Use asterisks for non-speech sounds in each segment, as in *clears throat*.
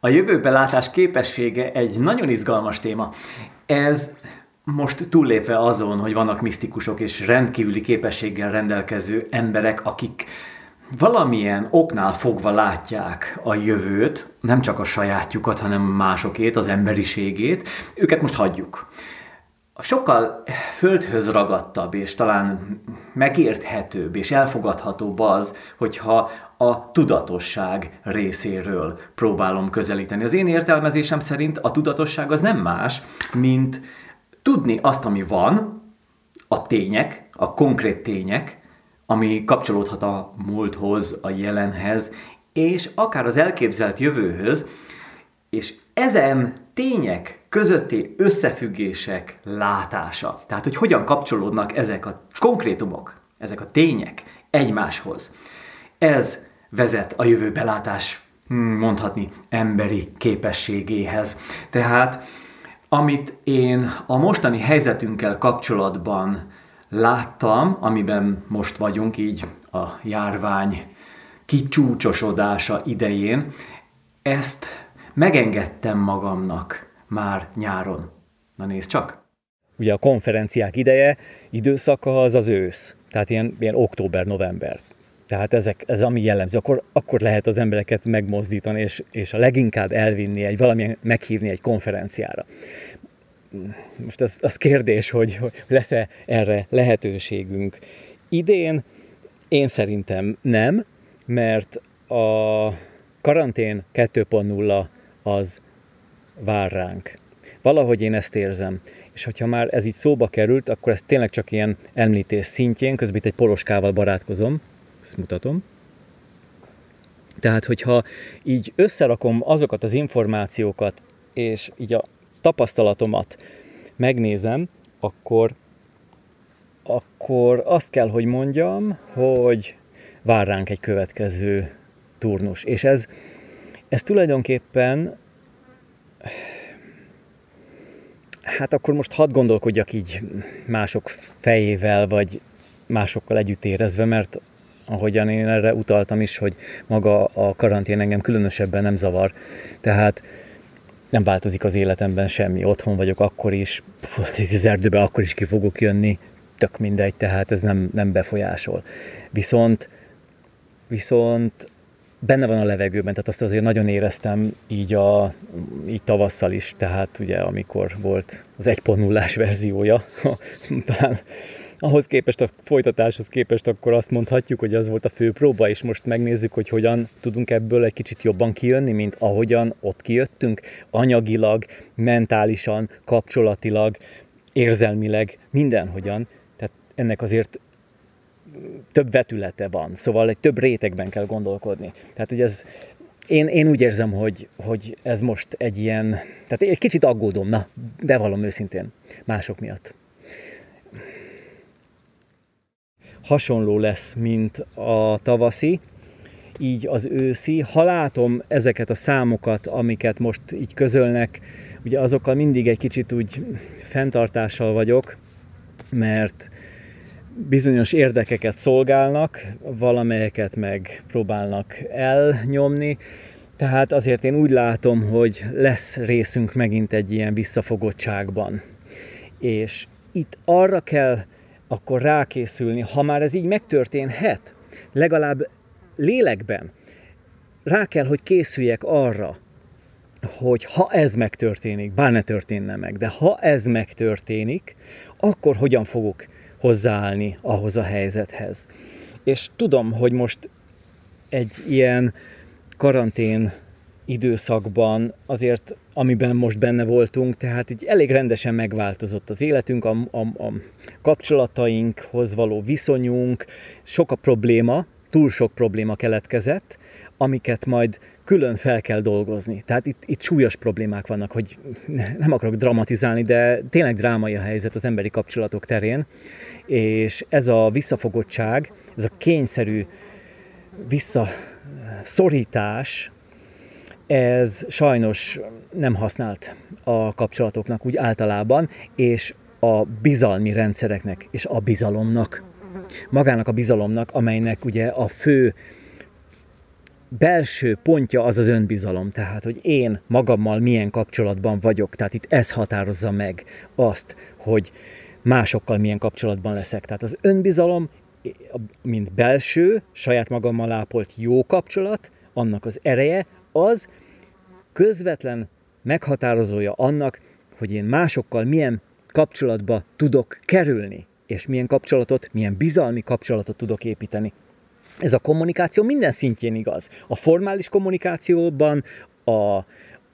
A jövőbelátás képessége egy nagyon izgalmas téma. Ez most túllépve azon, hogy vannak misztikusok és rendkívüli képességgel rendelkező emberek, akik valamilyen oknál fogva látják a jövőt, nem csak a sajátjukat, hanem másokét, az emberiségét, őket most hagyjuk. Sokkal földhöz ragadtabb és talán megérthetőbb és elfogadhatóbb az, hogyha a tudatosság részéről próbálom közelíteni. Az én értelmezésem szerint a tudatosság az nem más, mint tudni azt, ami van, a tények, a konkrét tények, ami kapcsolódhat a múlthoz, a jelenhez, és akár az elképzelt jövőhöz, és ezen tények közötti összefüggések látása. Tehát, hogy hogyan kapcsolódnak ezek a konkrétumok, ezek a tények egymáshoz. Ez vezet a jövőbelátás, hmm, mondhatni, emberi képességéhez. Tehát, amit én a mostani helyzetünkkel kapcsolatban láttam, amiben most vagyunk, így a járvány kicsúcsosodása idején, ezt megengedtem magamnak már nyáron. Na nézd csak! Ugye a konferenciák ideje, időszaka az az ősz, tehát ilyen, ilyen október-november. Tehát ezek, ez ami jellemző, akkor, akkor lehet az embereket megmozdítani, és, és a leginkább elvinni, egy valamilyen, meghívni egy konferenciára. Most az, az kérdés, hogy, lesz-e erre lehetőségünk. Idén én szerintem nem, mert a karantén 2.0 az vár ránk. Valahogy én ezt érzem. És hogyha már ez így szóba került, akkor ez tényleg csak ilyen említés szintjén, közben itt egy poloskával barátkozom, ezt mutatom. Tehát, hogyha így összerakom azokat az információkat, és így a tapasztalatomat megnézem, akkor, akkor azt kell, hogy mondjam, hogy vár ránk egy következő turnus. És ez, ez tulajdonképpen hát akkor most hadd gondolkodjak így mások fejével, vagy másokkal együtt érezve, mert ahogyan én erre utaltam is, hogy maga a karantén engem különösebben nem zavar. Tehát nem változik az életemben semmi. Otthon vagyok akkor is, az erdőben akkor is ki fogok jönni, tök mindegy, tehát ez nem, nem befolyásol. Viszont, viszont benne van a levegőben, tehát azt azért nagyon éreztem így, a, így tavasszal is, tehát ugye amikor volt az 1.0-ás verziója, *laughs* talán ahhoz képest, a folytatáshoz képest akkor azt mondhatjuk, hogy az volt a fő próba, és most megnézzük, hogy hogyan tudunk ebből egy kicsit jobban kijönni, mint ahogyan ott kijöttünk, anyagilag, mentálisan, kapcsolatilag, érzelmileg, mindenhogyan. Tehát ennek azért több vetülete van, szóval egy több rétegben kell gondolkodni. Tehát, hogy ez, én, én úgy érzem, hogy, hogy ez most egy ilyen, tehát egy kicsit aggódom, na, bevallom őszintén, mások miatt. Hasonló lesz, mint a tavaszi, így az őszi. Ha látom ezeket a számokat, amiket most így közölnek, ugye azokkal mindig egy kicsit úgy fenntartással vagyok, mert bizonyos érdekeket szolgálnak, valamelyeket meg próbálnak elnyomni, tehát azért én úgy látom, hogy lesz részünk megint egy ilyen visszafogottságban. És itt arra kell akkor rákészülni, ha már ez így megtörténhet, legalább lélekben, rá kell, hogy készüljek arra, hogy ha ez megtörténik, bár ne történne meg, de ha ez megtörténik, akkor hogyan fogok hozzáállni ahhoz a helyzethez. És tudom, hogy most egy ilyen karantén időszakban azért, amiben most benne voltunk, tehát így elég rendesen megváltozott az életünk, a, a, a kapcsolatainkhoz való viszonyunk, sok a probléma, túl sok probléma keletkezett, amiket majd külön fel kell dolgozni. Tehát itt, itt súlyos problémák vannak, hogy nem akarok dramatizálni, de tényleg drámai a helyzet az emberi kapcsolatok terén, és ez a visszafogottság, ez a kényszerű visszaszorítás, ez sajnos nem használt a kapcsolatoknak úgy általában, és a bizalmi rendszereknek és a bizalomnak. Magának a bizalomnak, amelynek ugye a fő belső pontja az az önbizalom, tehát hogy én magammal milyen kapcsolatban vagyok, tehát itt ez határozza meg azt, hogy másokkal milyen kapcsolatban leszek. Tehát az önbizalom, mint belső, saját magammal ápolt jó kapcsolat, annak az ereje, az közvetlen meghatározója annak, hogy én másokkal milyen kapcsolatba tudok kerülni, és milyen kapcsolatot, milyen bizalmi kapcsolatot tudok építeni. Ez a kommunikáció minden szintjén igaz. A formális kommunikációban, a,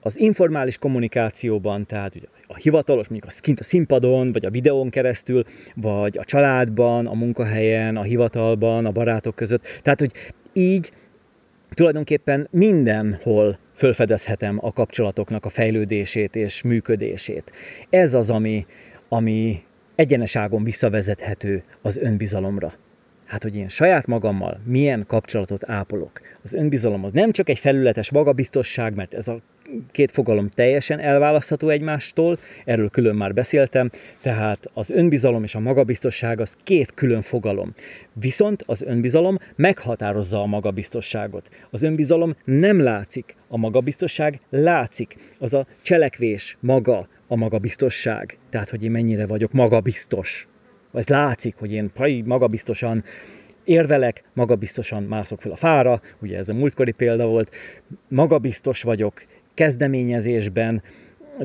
az informális kommunikációban, tehát ugye a hivatalos, mondjuk a kint a színpadon, vagy a videón keresztül, vagy a családban, a munkahelyen, a hivatalban, a barátok között. Tehát, hogy így tulajdonképpen mindenhol fölfedezhetem a kapcsolatoknak a fejlődését és működését. Ez az, ami, ami egyeneságon visszavezethető az önbizalomra. Hát, hogy én saját magammal milyen kapcsolatot ápolok. Az önbizalom az nem csak egy felületes magabiztosság, mert ez a két fogalom teljesen elválasztható egymástól, erről külön már beszéltem, tehát az önbizalom és a magabiztosság az két külön fogalom. Viszont az önbizalom meghatározza a magabiztosságot. Az önbizalom nem látszik, a magabiztosság látszik. Az a cselekvés maga a magabiztosság. Tehát, hogy én mennyire vagyok magabiztos. Ez látszik, hogy én magabiztosan érvelek, magabiztosan mászok fel a fára, ugye ez a múltkori példa volt, magabiztos vagyok, kezdeményezésben,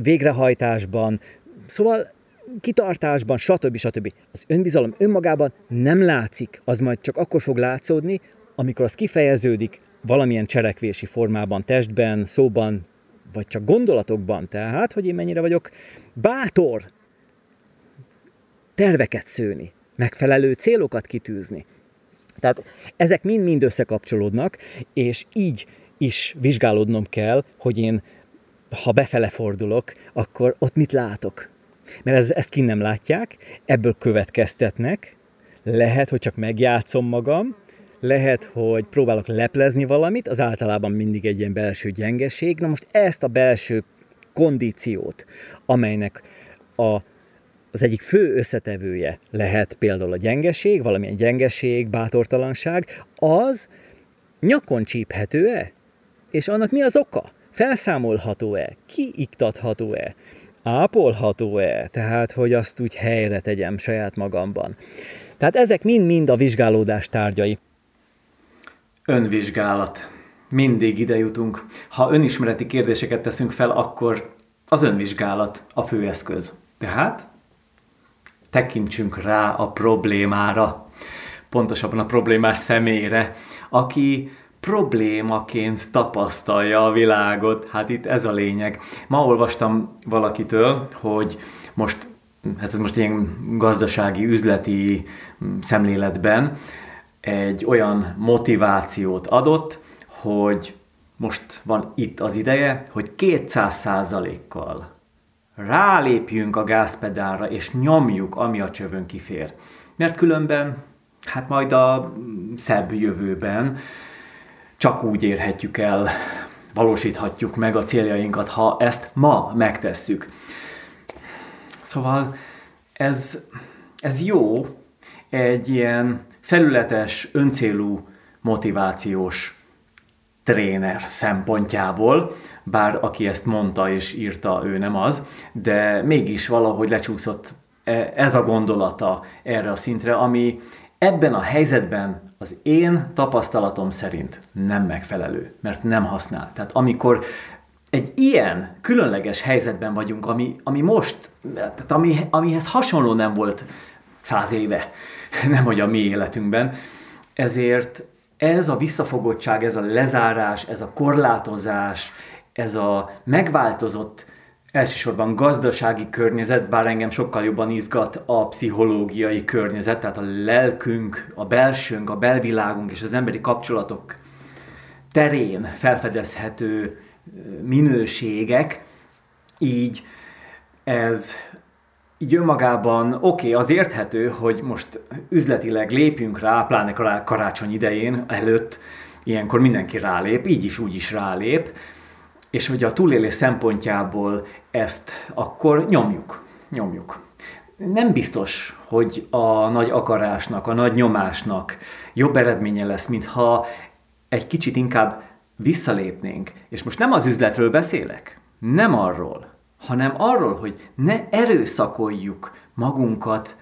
végrehajtásban, szóval kitartásban, stb. stb. Az önbizalom önmagában nem látszik, az majd csak akkor fog látszódni, amikor az kifejeződik valamilyen cselekvési formában, testben, szóban, vagy csak gondolatokban. Tehát, hogy én mennyire vagyok bátor terveket szőni, megfelelő célokat kitűzni. Tehát ezek mind-mind összekapcsolódnak, és így is vizsgálódnom kell, hogy én, ha befele fordulok, akkor ott mit látok. Mert ez, ezt ki nem látják, ebből következtetnek, lehet, hogy csak megjátszom magam, lehet, hogy próbálok leplezni valamit, az általában mindig egy ilyen belső gyengeség. Na most ezt a belső kondíciót, amelynek a, az egyik fő összetevője lehet például a gyengeség, valamilyen gyengeség, bátortalanság, az nyakon csíphető-e? És annak mi az oka? Felszámolható-e? Kiiktatható-e? Ápolható-e? Tehát, hogy azt úgy helyre tegyem saját magamban. Tehát ezek mind-mind a vizsgálódás tárgyai. Önvizsgálat. Mindig ide jutunk. Ha önismereti kérdéseket teszünk fel, akkor az önvizsgálat a fő eszköz. Tehát tekintsünk rá a problémára, pontosabban a problémás személyre, aki problémaként tapasztalja a világot. Hát itt ez a lényeg. Ma olvastam valakitől, hogy most, hát ez most ilyen gazdasági, üzleti szemléletben egy olyan motivációt adott, hogy most van itt az ideje, hogy 200% kal rálépjünk a gázpedálra, és nyomjuk, ami a csövön kifér. Mert különben, hát majd a szebb jövőben csak úgy érhetjük el, valósíthatjuk meg a céljainkat, ha ezt ma megtesszük. Szóval ez, ez jó egy ilyen felületes, öncélú motivációs tréner szempontjából, bár aki ezt mondta és írta, ő nem az, de mégis valahogy lecsúszott e, ez a gondolata erre a szintre, ami ebben a helyzetben az én tapasztalatom szerint nem megfelelő, mert nem használ. Tehát amikor egy ilyen különleges helyzetben vagyunk, ami, ami most, tehát ami, amihez hasonló nem volt száz éve, *laughs* nem hogy a mi életünkben, ezért ez a visszafogottság, ez a lezárás, ez a korlátozás, ez a megváltozott elsősorban gazdasági környezet, bár engem sokkal jobban izgat a pszichológiai környezet, tehát a lelkünk, a belsőnk, a belvilágunk és az emberi kapcsolatok terén felfedezhető minőségek, így ez így önmagában oké, okay, az érthető, hogy most üzletileg lépjünk rá, pláne karácsony idején előtt, ilyenkor mindenki rálép, így is úgy is rálép, és hogy a túlélés szempontjából ezt akkor nyomjuk, nyomjuk. Nem biztos, hogy a nagy akarásnak, a nagy nyomásnak jobb eredménye lesz, mintha egy kicsit inkább visszalépnénk, és most nem az üzletről beszélek, nem arról, hanem arról, hogy ne erőszakoljuk magunkat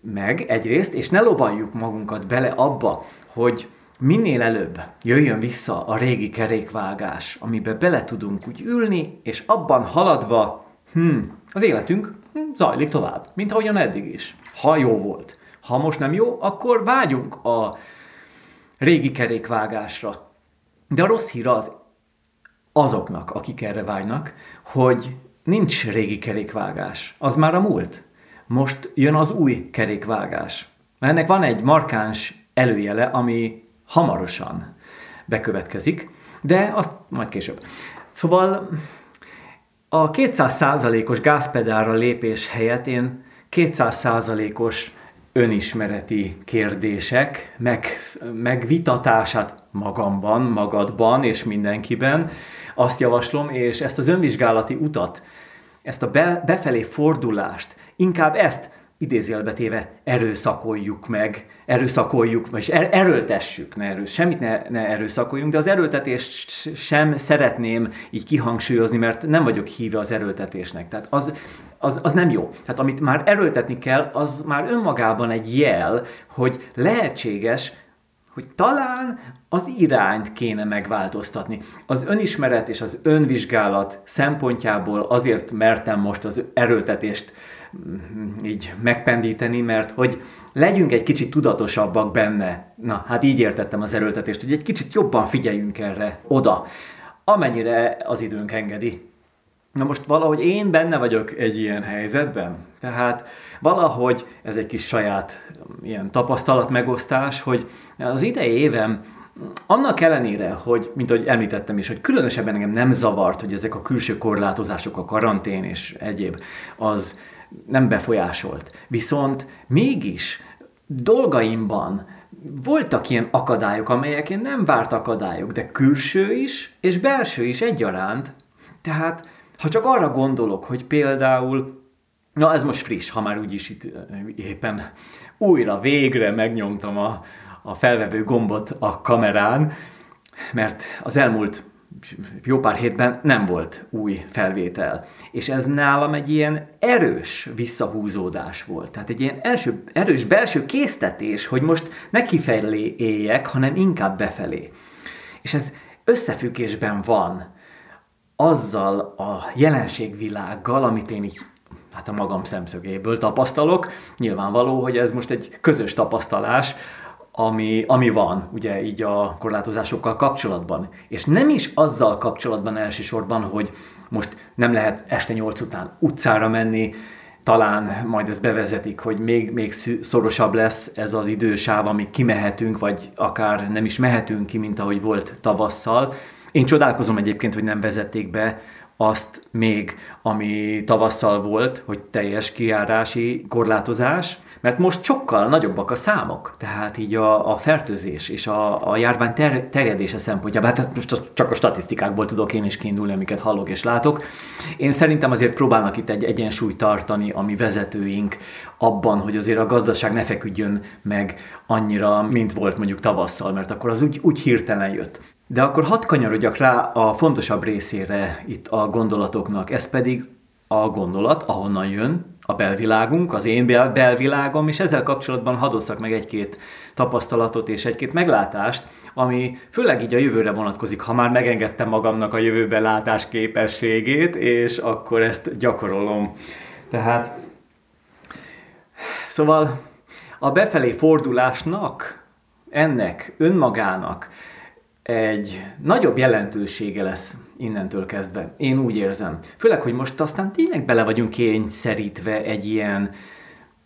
meg egyrészt, és ne lovaljuk magunkat bele abba, hogy minél előbb jöjjön vissza a régi kerékvágás, amiben bele tudunk úgy ülni, és abban haladva, hm, az életünk hm, zajlik tovább, mint ahogyan eddig is. Ha jó volt. Ha most nem jó, akkor vágyunk a régi kerékvágásra. De a rossz hír az azoknak, akik erre vágynak, hogy nincs régi kerékvágás. Az már a múlt. Most jön az új kerékvágás. Ennek van egy markáns előjele, ami hamarosan bekövetkezik, de azt majd később. Szóval a 200%-os gázpedálra lépés helyett én 200%-os önismereti kérdések meg, megvitatását magamban, magadban és mindenkiben azt javaslom, és ezt az önvizsgálati utat, ezt a be, befelé fordulást, inkább ezt idézélbe téve erőszakoljuk meg, erőszakoljuk, vagy er, erőltessük, ne erős, semmit ne, ne erőszakoljunk, de az erőltetést sem szeretném így kihangsúlyozni, mert nem vagyok híve az erőltetésnek. Tehát az, az, az nem jó. Tehát amit már erőltetni kell, az már önmagában egy jel, hogy lehetséges, hogy talán az irányt kéne megváltoztatni. Az önismeret és az önvizsgálat szempontjából azért mertem most az erőltetést mm, így megpendíteni, mert hogy legyünk egy kicsit tudatosabbak benne. Na, hát így értettem az erőltetést, hogy egy kicsit jobban figyeljünk erre, oda, amennyire az időnk engedi. Na most valahogy én benne vagyok egy ilyen helyzetben, tehát valahogy ez egy kis saját ilyen tapasztalat megosztás, hogy az idei évem annak ellenére, hogy, mint ahogy említettem is, hogy különösebben engem nem zavart, hogy ezek a külső korlátozások, a karantén és egyéb, az nem befolyásolt. Viszont mégis dolgaimban voltak ilyen akadályok, amelyek én nem várt akadályok, de külső is, és belső is egyaránt. Tehát, ha csak arra gondolok, hogy például Na ez most friss, ha már úgyis itt éppen újra végre megnyomtam a, a felvevő gombot a kamerán, mert az elmúlt jó pár hétben nem volt új felvétel. És ez nálam egy ilyen erős visszahúzódás volt. Tehát egy ilyen első, erős belső késztetés, hogy most ne kifelé éljek, hanem inkább befelé. És ez összefüggésben van azzal a jelenségvilággal, amit én így hát a magam szemszögéből tapasztalok. Nyilvánvaló, hogy ez most egy közös tapasztalás, ami, ami van, ugye így a korlátozásokkal kapcsolatban. És nem is azzal kapcsolatban elsősorban, hogy most nem lehet este nyolc után utcára menni, talán majd ezt bevezetik, hogy még, még szorosabb lesz ez az idősáv, amíg kimehetünk, vagy akár nem is mehetünk ki, mint ahogy volt tavasszal. Én csodálkozom egyébként, hogy nem vezették be azt még, ami tavasszal volt, hogy teljes kiárási korlátozás, mert most sokkal nagyobbak a számok, tehát így a, a fertőzés és a, a járvány ter, terjedése szempontjából, hát most csak a statisztikákból tudok én is kiindulni, amiket hallok és látok. Én szerintem azért próbálnak itt egy egyensúlyt tartani, ami vezetőink abban, hogy azért a gazdaság ne feküdjön meg annyira, mint volt mondjuk tavasszal, mert akkor az úgy, úgy hirtelen jött. De akkor hadd kanyarodjak rá a fontosabb részére itt a gondolatoknak, ez pedig a gondolat, ahonnan jön a belvilágunk, az én bel- belvilágom, és ezzel kapcsolatban hadosszak meg egy-két tapasztalatot és egy-két meglátást, ami főleg így a jövőre vonatkozik, ha már megengedtem magamnak a jövőbe látás képességét, és akkor ezt gyakorolom. Tehát, szóval a befelé fordulásnak, ennek, önmagának egy nagyobb jelentősége lesz innentől kezdve. Én úgy érzem. Főleg, hogy most aztán tényleg bele vagyunk kényszerítve egy ilyen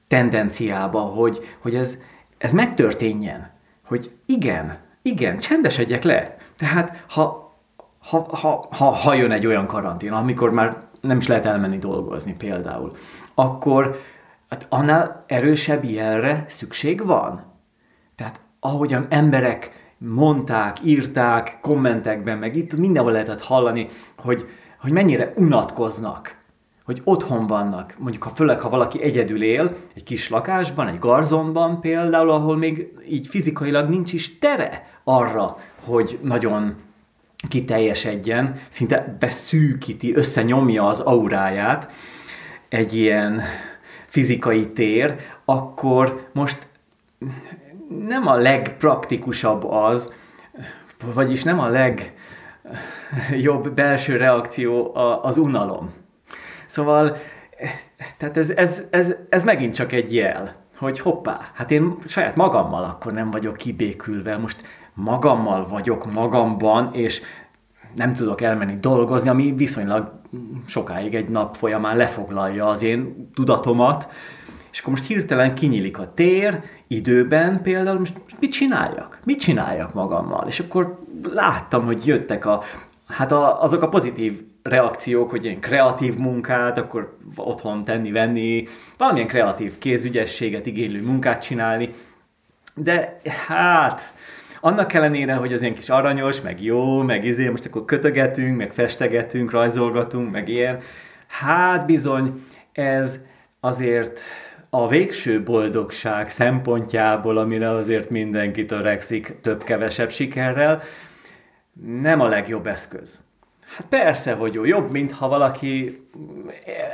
tendenciába, hogy, hogy ez, ez megtörténjen. Hogy igen, igen, csendesedjek le. Tehát ha, ha, ha, ha, ha jön egy olyan karantén, amikor már nem is lehet elmenni dolgozni például, akkor hát annál erősebb jelre szükség van. Tehát ahogyan emberek mondták, írták, kommentekben, meg itt mindenhol lehetett hallani, hogy, hogy mennyire unatkoznak, hogy otthon vannak. Mondjuk, ha főleg, ha valaki egyedül él, egy kis lakásban, egy garzonban például, ahol még így fizikailag nincs is tere arra, hogy nagyon kiteljesedjen, szinte beszűkíti, összenyomja az auráját egy ilyen fizikai tér, akkor most nem a legpraktikusabb az, vagyis nem a legjobb belső reakció az unalom. Szóval, tehát ez, ez, ez, ez megint csak egy jel, hogy hoppá, hát én saját magammal akkor nem vagyok kibékülve, most magammal vagyok magamban, és nem tudok elmenni dolgozni, ami viszonylag sokáig egy nap folyamán lefoglalja az én tudatomat, és akkor most hirtelen kinyílik a tér, időben például, most, most mit csináljak? Mit csináljak magammal? És akkor láttam, hogy jöttek a, hát a, azok a pozitív reakciók, hogy ilyen kreatív munkát, akkor otthon tenni-venni, valamilyen kreatív kézügyességet igénylő munkát csinálni, de hát annak ellenére, hogy az ilyen kis aranyos, meg jó, meg izé, most akkor kötögetünk, meg festegetünk, rajzolgatunk, meg ilyen, hát bizony ez azért a végső boldogság szempontjából, amire azért mindenki törekszik több-kevesebb sikerrel, nem a legjobb eszköz. Hát persze, hogy jó, jobb, mint ha valaki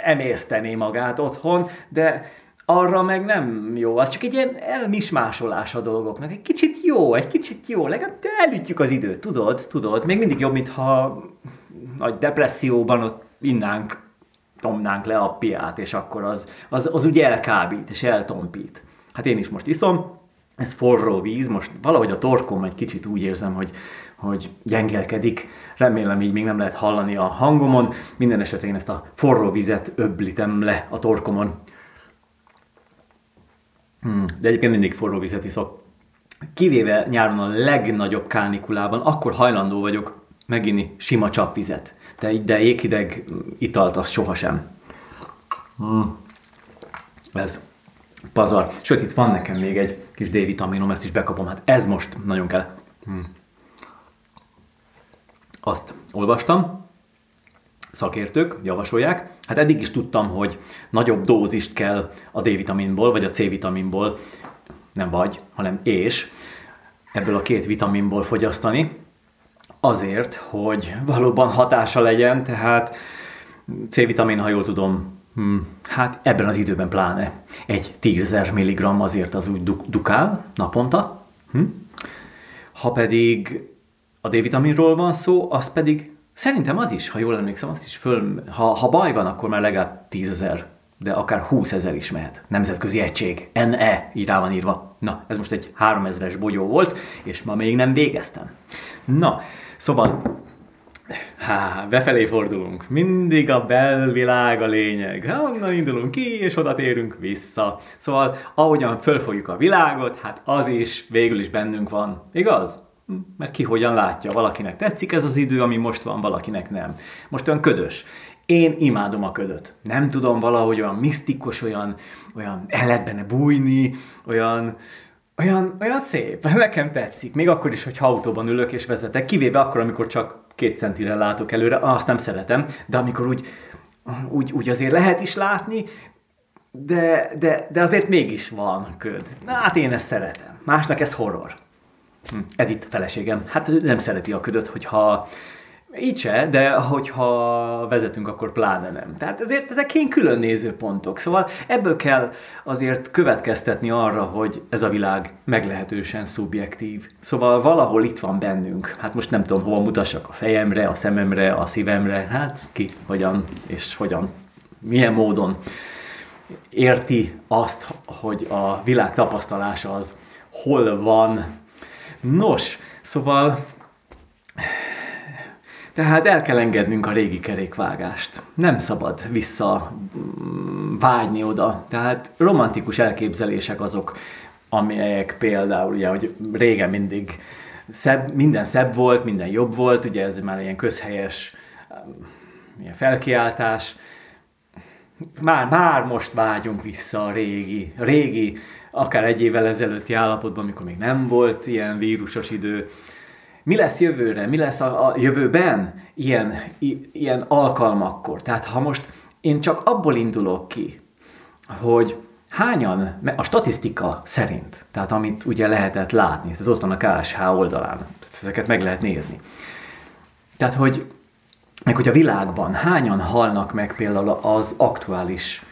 emésztené magát otthon, de arra meg nem jó. Az csak egy ilyen elmismásolás a dolgoknak. Egy kicsit jó, egy kicsit jó, legalább elütjük az időt, tudod, tudod. Még mindig jobb, mintha nagy depresszióban ott innánk nyomnánk le a piát, és akkor az, az, az ugye elkábít, és eltompít. Hát én is most iszom, ez forró víz, most valahogy a torkom egy kicsit úgy érzem, hogy, hogy gyengelkedik. Remélem így még nem lehet hallani a hangomon. Minden esetre én ezt a forró vizet öblítem le a torkomon. Hmm, de egyébként mindig forró vizet iszok. Kivéve nyáron a legnagyobb kánikulában, akkor hajlandó vagyok meginni sima csapvizet de, de jéghideg italt az sohasem. Mm. Ez pazar. Sőt, itt van nekem még egy kis D-vitaminom, ezt is bekapom. Hát ez most nagyon kell. Mm. Azt olvastam, szakértők javasolják. Hát eddig is tudtam, hogy nagyobb dózist kell a D-vitaminból, vagy a C-vitaminból, nem vagy, hanem és ebből a két vitaminból fogyasztani, azért, hogy valóban hatása legyen, tehát C-vitamin, ha jól tudom, hmm, hát ebben az időben pláne egy 10.000 mg azért az úgy dukál naponta. Hmm. Ha pedig a D-vitaminról van szó, az pedig szerintem az is, ha jól emlékszem, az is föl, ha, ha baj van, akkor már legalább 10.000 de akár 20 ezer is mehet. Nemzetközi egység, NE, így rá van írva. Na, ez most egy 3000-es bogyó volt, és ma még nem végeztem. Na, Szóval, há, befelé fordulunk. Mindig a belvilág a lényeg. Há, onnan indulunk ki, és oda térünk vissza. Szóval, ahogyan fölfogjuk a világot, hát az is végül is bennünk van. Igaz? Hm, mert ki hogyan látja. Valakinek tetszik ez az idő, ami most van, valakinek nem. Most olyan ködös. Én imádom a ködöt. Nem tudom valahogy olyan misztikus, olyan, olyan el lehet benne bújni, olyan, olyan, olyan szép, *laughs* nekem tetszik. Még akkor is, hogy autóban ülök és vezetek, kivéve akkor, amikor csak két centire látok előre, azt nem szeretem, de amikor úgy, úgy, úgy azért lehet is látni, de, de, de azért mégis van köd. Na, hát én ezt szeretem. Másnak ez horror. Hm. Edith feleségem, hát nem szereti a ködöt, hogyha így se, de hogyha vezetünk, akkor pláne nem. Tehát ezért ezek kény külön nézőpontok. Szóval ebből kell azért következtetni arra, hogy ez a világ meglehetősen szubjektív. Szóval valahol itt van bennünk. Hát most nem tudom, hova mutassak a fejemre, a szememre, a szívemre. Hát ki, hogyan és hogyan, milyen módon érti azt, hogy a világ tapasztalása az hol van. Nos, szóval tehát el kell engednünk a régi kerékvágást. Nem szabad vissza mm, vágyni oda. Tehát romantikus elképzelések azok, amelyek például, ugye, hogy régen mindig szebb, minden szebb volt, minden jobb volt, ugye ez már ilyen közhelyes mm, ilyen felkiáltás. Már, már most vágyunk vissza a régi, régi, akár egy évvel ezelőtti állapotban, amikor még nem volt ilyen vírusos idő, mi lesz jövőre, mi lesz a, a jövőben ilyen, i, ilyen alkalmakkor. Tehát ha most én csak abból indulok ki, hogy hányan, a statisztika szerint, tehát amit ugye lehetett látni, tehát ott van a KSH oldalán, ezeket meg lehet nézni. Tehát, hogy meg hogy a világban hányan halnak meg például az aktuális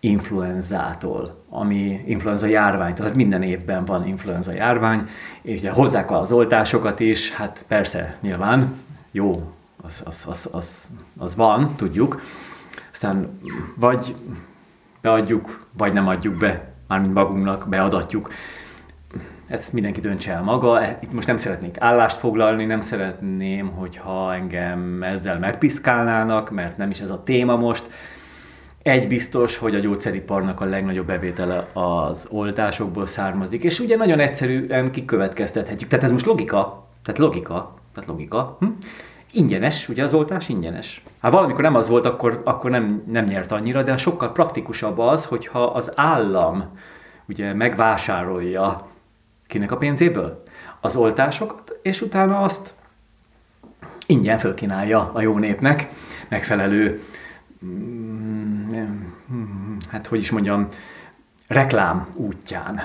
influenzától, ami influenza járvány, tehát minden évben van influenza járvány, és ugye hozzák az oltásokat is, hát persze, nyilván, jó, az, az, az, az, az van, tudjuk, aztán vagy beadjuk, vagy nem adjuk be, mármint magunknak beadatjuk. Ezt mindenki döntse el maga. Itt most nem szeretnék állást foglalni, nem szeretném, hogyha engem ezzel megpiszkálnának, mert nem is ez a téma most. Egy biztos, hogy a gyógyszeriparnak a legnagyobb bevétele az oltásokból származik, és ugye nagyon egyszerűen kikövetkeztethetjük. Tehát ez most logika, tehát logika, tehát logika. Hm? Ingyenes, ugye az oltás ingyenes. Hát valamikor nem az volt, akkor, akkor nem, nem nyert annyira, de sokkal praktikusabb az, hogyha az állam ugye megvásárolja kinek a pénzéből az oltásokat, és utána azt ingyen fölkínálja a jó népnek megfelelő, hát hogy is mondjam, reklám útján.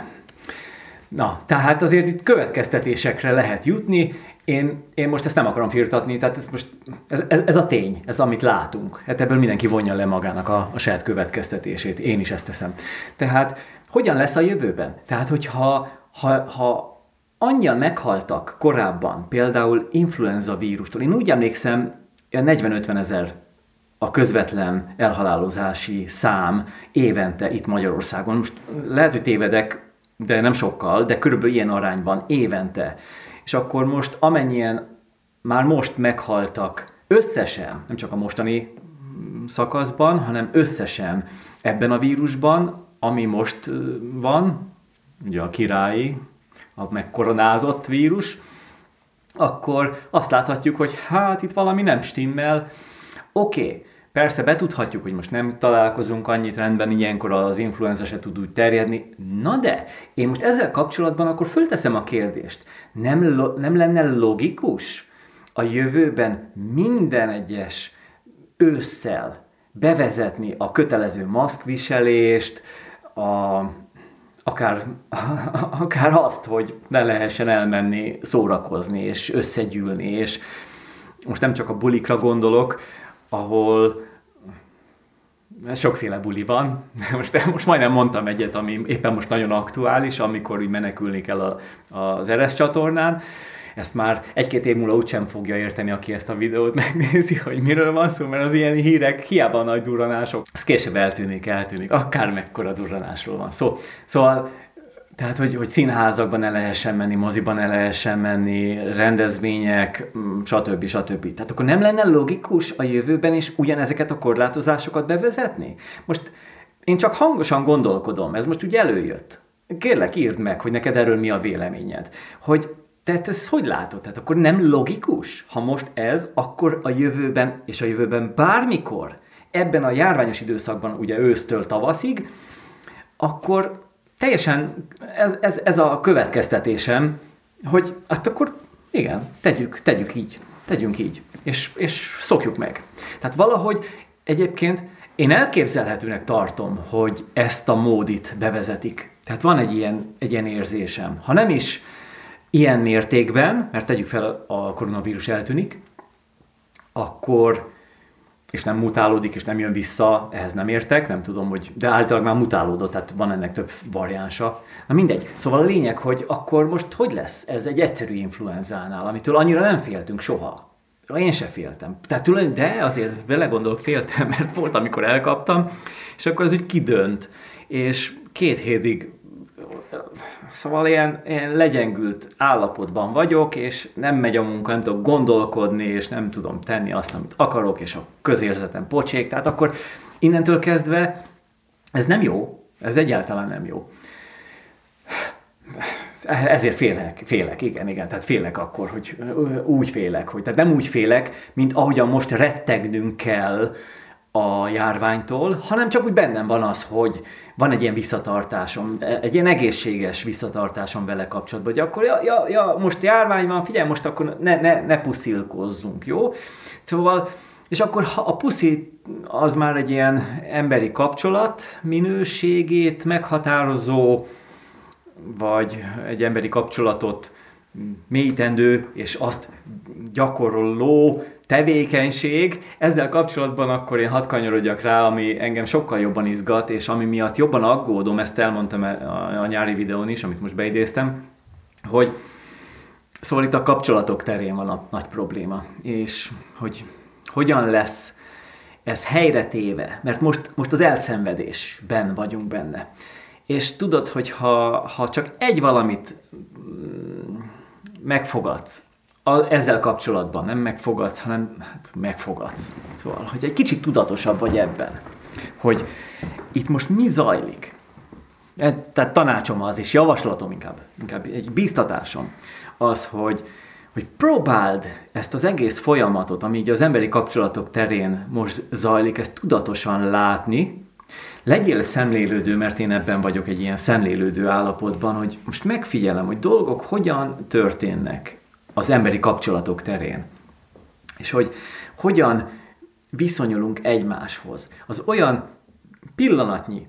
Na, tehát azért itt következtetésekre lehet jutni, én, én most ezt nem akarom firtatni, tehát ez, most, ez, ez, ez a tény, ez amit látunk. Hát ebből mindenki vonja le magának a, a saját következtetését, én is ezt teszem. Tehát hogyan lesz a jövőben? Tehát, hogyha ha, ha annyian meghaltak korábban, például influenza vírustól, én úgy emlékszem, 40-50 ezer a közvetlen elhalálozási szám évente itt Magyarországon. Most lehet, hogy tévedek, de nem sokkal, de körülbelül ilyen arányban évente és akkor most amennyien már most meghaltak összesen, nem csak a mostani szakaszban, hanem összesen ebben a vírusban, ami most van, ugye a királyi, a megkoronázott vírus, akkor azt láthatjuk, hogy hát itt valami nem stimmel. Oké, okay, Persze betudhatjuk, hogy most nem találkozunk annyit rendben, ilyenkor az influenza se tud úgy terjedni. Na de, én most ezzel kapcsolatban akkor fölteszem a kérdést. Nem, lo- nem lenne logikus a jövőben minden egyes ősszel bevezetni a kötelező maszkviselést, a, akár, *laughs* akár azt, hogy ne lehessen elmenni szórakozni és összegyűlni, és most nem csak a bulikra gondolok, ahol sokféle buli van. Most, most majdnem mondtam egyet, ami éppen most nagyon aktuális, amikor úgy menekülni kell a, az Eres csatornán. Ezt már egy-két év múlva úgysem fogja érteni, aki ezt a videót *laughs* megnézi, hogy miről van szó, mert az ilyen hírek hiába nagy durranások, ez később eltűnik, eltűnik, akár mekkora durranásról van szó. Szóval tehát, hogy, hogy színházakban ne lehessen menni, moziban ne lehessen menni, rendezvények, mm, stb. stb. Tehát akkor nem lenne logikus a jövőben is ugyanezeket a korlátozásokat bevezetni? Most én csak hangosan gondolkodom, ez most ugye előjött. Kérlek, írd meg, hogy neked erről mi a véleményed. Hogy te ezt hogy látod? Tehát akkor nem logikus? Ha most ez, akkor a jövőben, és a jövőben bármikor, ebben a járványos időszakban, ugye ősztől tavaszig, akkor teljesen ez, ez, ez a következtetésem, hogy hát akkor igen, tegyük, tegyük így, tegyünk így, és, és szokjuk meg. Tehát valahogy egyébként én elképzelhetőnek tartom, hogy ezt a módit bevezetik. Tehát van egy ilyen, egy ilyen érzésem. Ha nem is ilyen mértékben, mert tegyük fel, a koronavírus eltűnik, akkor és nem mutálódik, és nem jön vissza, ehhez nem értek, nem tudom, hogy, de általában már mutálódott, tehát van ennek több variánsa. Na mindegy. Szóval a lényeg, hogy akkor most hogy lesz ez egy egyszerű influenzánál, amitől annyira nem féltünk soha. Én se féltem. Tehát tulajdon, de azért belegondolok, féltem, *laughs* mert volt, amikor elkaptam, és akkor az úgy kidönt. És két hétig Szóval ilyen, ilyen legyengült állapotban vagyok, és nem megy a munka, nem tudok gondolkodni, és nem tudom tenni azt, amit akarok, és a közérzetem pocsék. Tehát akkor innentől kezdve ez nem jó, ez egyáltalán nem jó. Ezért félek, félek, igen, igen, tehát félek akkor, hogy úgy félek, hogy tehát nem úgy félek, mint ahogyan most rettegnünk kell a járványtól, hanem csak úgy bennem van az, hogy van egy ilyen visszatartásom, egy ilyen egészséges visszatartásom vele kapcsolatban, hogy akkor ja, ja, ja most járvány van, figyelj, most akkor ne, ne, ne puszilkozzunk, jó? Szóval, és akkor ha a puszi az már egy ilyen emberi kapcsolat minőségét meghatározó, vagy egy emberi kapcsolatot mélytendő és azt gyakoroló tevékenység. Ezzel kapcsolatban akkor én hadd kanyarodjak rá, ami engem sokkal jobban izgat, és ami miatt jobban aggódom, ezt elmondtam a, a nyári videón is, amit most beidéztem, hogy szóval itt a kapcsolatok terén van a nagy probléma, és hogy hogyan lesz ez helyre téve, mert most, most az elszenvedésben vagyunk benne. És tudod, hogy ha, ha csak egy valamit megfogadsz, a, ezzel kapcsolatban nem megfogadsz, hanem hát megfogadsz. Szóval, hogy egy kicsit tudatosabb vagy ebben, hogy itt most mi zajlik. E, tehát tanácsom az, és javaslatom inkább, inkább egy bíztatásom az, hogy, hogy próbáld ezt az egész folyamatot, ami így az emberi kapcsolatok terén most zajlik, ezt tudatosan látni, legyél szemlélődő, mert én ebben vagyok egy ilyen szemlélődő állapotban, hogy most megfigyelem, hogy dolgok hogyan történnek az emberi kapcsolatok terén. És hogy hogyan viszonyulunk egymáshoz. Az olyan pillanatnyi,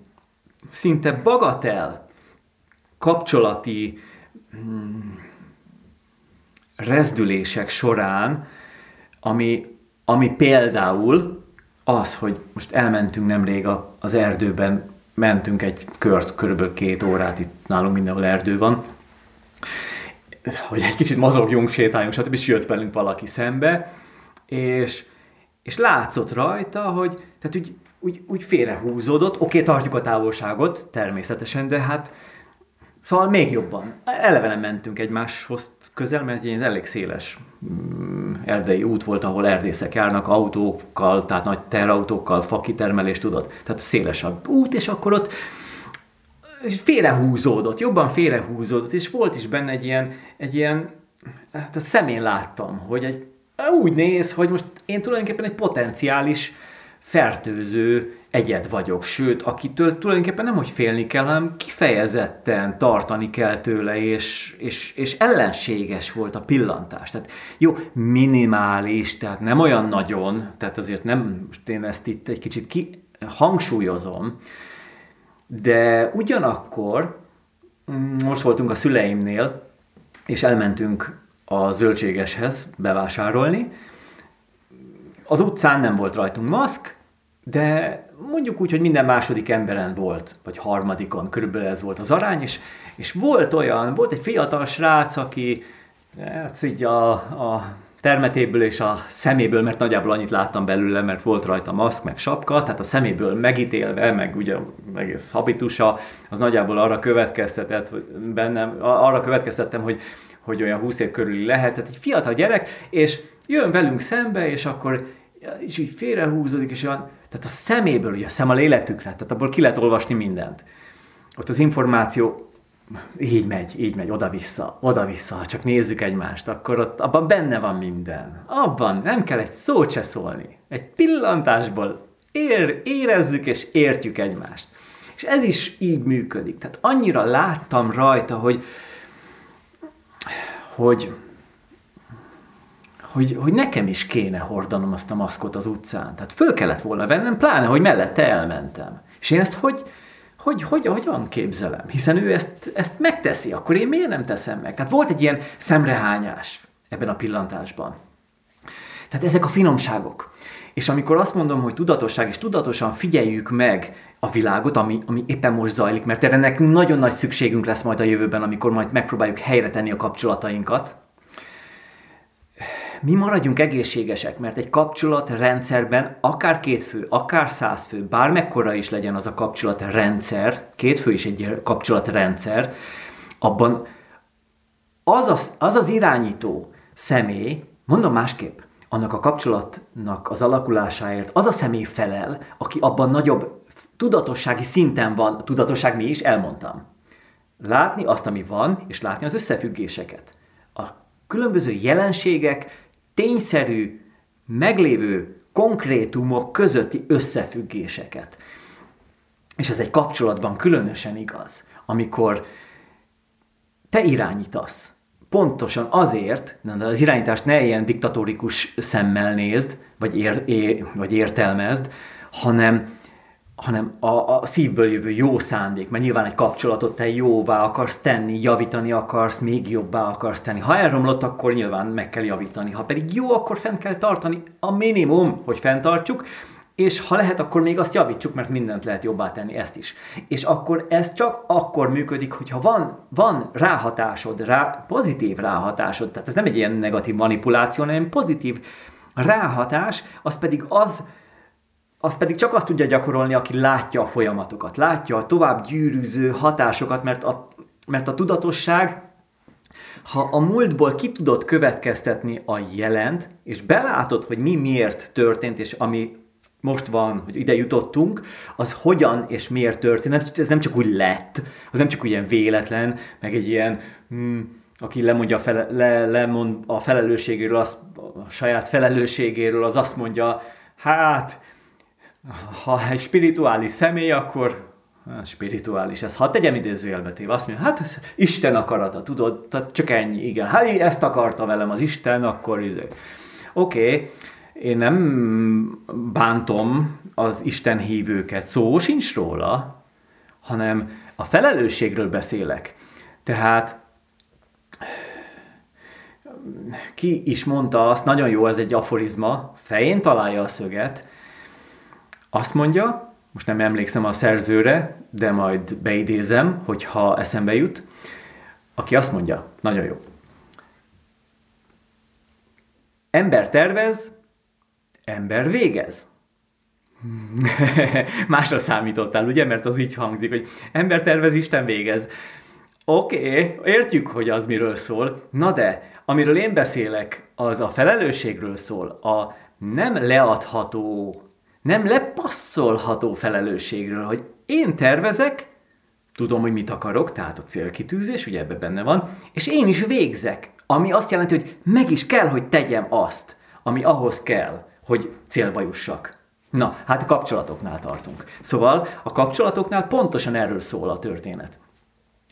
szinte bagatel kapcsolati hmm, rezdülések során, ami, ami például az, hogy most elmentünk nemrég az erdőben, mentünk egy kört, körülbelül két órát, itt nálunk mindenhol erdő van, hogy egy kicsit mozogjunk, sétáljunk, stb. és jött velünk valaki szembe, és, és látszott rajta, hogy tehát úgy, úgy, úgy félrehúzódott, oké, tartjuk a távolságot, természetesen, de hát Szóval még jobban. Eleve nem mentünk egymáshoz közel, mert egy elég széles mm, erdei út volt, ahol erdészek járnak autókkal, tehát nagy terautókkal, fakitermelést tudod. Tehát szélesebb út, és akkor ott félrehúzódott, jobban félrehúzódott, és volt is benne egy ilyen, egy ilyen tehát szemén láttam, hogy egy, úgy néz, hogy most én tulajdonképpen egy potenciális fertőző egyed vagyok, sőt, akitől tulajdonképpen nem, hogy félni kell, hanem kifejezetten tartani kell tőle, és, és, és ellenséges volt a pillantás. Tehát jó, minimális, tehát nem olyan nagyon, tehát azért nem, most én ezt itt egy kicsit ki, hangsúlyozom, de ugyanakkor mm, most voltunk a szüleimnél, és elmentünk a zöldségeshez bevásárolni. Az utcán nem volt rajtunk maszk, de mondjuk úgy, hogy minden második emberen volt, vagy harmadikon, körülbelül ez volt az arány, és, és volt olyan, volt egy fiatal srác, aki hát így a, a termetéből és a szeméből, mert nagyjából annyit láttam belőle, mert volt rajta maszk, meg sapka, tehát a szeméből megítélve, meg ugye egész habitusa, az nagyjából arra következtetett, bennem, arra következtettem, hogy, hogy olyan 20 év körüli lehet, tehát egy fiatal gyerek, és jön velünk szembe, és akkor és így félrehúzódik, és olyan, tehát a szeméből, ugye a szem a lélektükre, tehát abból ki lehet olvasni mindent. Ott az információ így megy, így megy, oda-vissza, oda-vissza, ha csak nézzük egymást, akkor ott abban benne van minden. Abban nem kell egy szót se szólni. Egy pillantásból ér, érezzük és értjük egymást. És ez is így működik. Tehát annyira láttam rajta, hogy, hogy hogy, hogy nekem is kéne hordanom azt a maszkot az utcán. Tehát föl kellett volna vennem, pláne, hogy mellette elmentem. És én ezt hogy, hogy, hogy, hogyan képzelem? Hiszen ő ezt, ezt megteszi, akkor én miért nem teszem meg? Tehát volt egy ilyen szemrehányás ebben a pillantásban. Tehát ezek a finomságok. És amikor azt mondom, hogy tudatosság, és tudatosan figyeljük meg a világot, ami, ami éppen most zajlik, mert erre nagyon nagy szükségünk lesz majd a jövőben, amikor majd megpróbáljuk helyre tenni a kapcsolatainkat, mi maradjunk egészségesek, mert egy kapcsolatrendszerben akár két fő, akár száz fő, bármekkora is legyen az a kapcsolatrendszer, két fő is egy kapcsolatrendszer, abban az az, az, az irányító személy, mondom másképp, annak a kapcsolatnak az alakulásáért az a személy felel, aki abban nagyobb tudatossági szinten van, tudatosság mi is, elmondtam. Látni azt, ami van, és látni az összefüggéseket. A különböző jelenségek tényszerű, meglévő konkrétumok közötti összefüggéseket. És ez egy kapcsolatban különösen igaz, amikor te irányítasz. Pontosan azért, de az irányítást ne ilyen diktatórikus szemmel nézd, vagy, ér, ér, vagy értelmezd, hanem hanem a, a szívből jövő jó szándék, mert nyilván egy kapcsolatot te jóvá akarsz tenni, javítani akarsz, még jobbá akarsz tenni. Ha elromlott, akkor nyilván meg kell javítani. Ha pedig jó, akkor fent kell tartani a minimum, hogy fenntartsuk, és ha lehet, akkor még azt javítsuk, mert mindent lehet jobbá tenni, ezt is. És akkor ez csak akkor működik, hogyha van, van ráhatásod, rá, pozitív ráhatásod, tehát ez nem egy ilyen negatív manipuláció, hanem pozitív ráhatás, az pedig az, az pedig csak azt tudja gyakorolni, aki látja a folyamatokat, látja a tovább gyűrűző hatásokat, mert a, mert a tudatosság, ha a múltból ki tudod következtetni a jelent, és belátod, hogy mi miért történt, és ami most van, hogy ide jutottunk, az hogyan és miért történt. Ez nem csak úgy lett, az nem csak úgy ilyen véletlen, meg egy ilyen, hmm, aki lemondja a, fele, le, lemond a felelősségéről, az, a saját felelősségéről, az azt mondja, hát, ha egy spirituális személy, akkor spirituális ez. Ha tegyem idézőjelbe téve, azt mondja, hát ez Isten akarata, tudod, tehát csak ennyi, igen. Hát ezt akarta velem az Isten, akkor. Oké, okay én nem bántom az Isten hívőket, szó sincs róla, hanem a felelősségről beszélek. Tehát ki is mondta azt, nagyon jó, ez egy aforizma, fején találja a szöget, azt mondja, most nem emlékszem a szerzőre, de majd beidézem, hogyha eszembe jut, aki azt mondja, nagyon jó. Ember tervez, ember végez. *laughs* Másra számítottál, ugye? Mert az így hangzik, hogy ember tervez, Isten végez. Oké, okay, értjük, hogy az miről szól. Na de, amiről én beszélek, az a felelősségről szól, a nem leadható, nem lepasszolható felelősségről, hogy én tervezek, tudom, hogy mit akarok, tehát a célkitűzés, ugye ebben benne van, és én is végzek, ami azt jelenti, hogy meg is kell, hogy tegyem azt, ami ahhoz kell hogy célba jussak. Na, hát a kapcsolatoknál tartunk. Szóval a kapcsolatoknál pontosan erről szól a történet.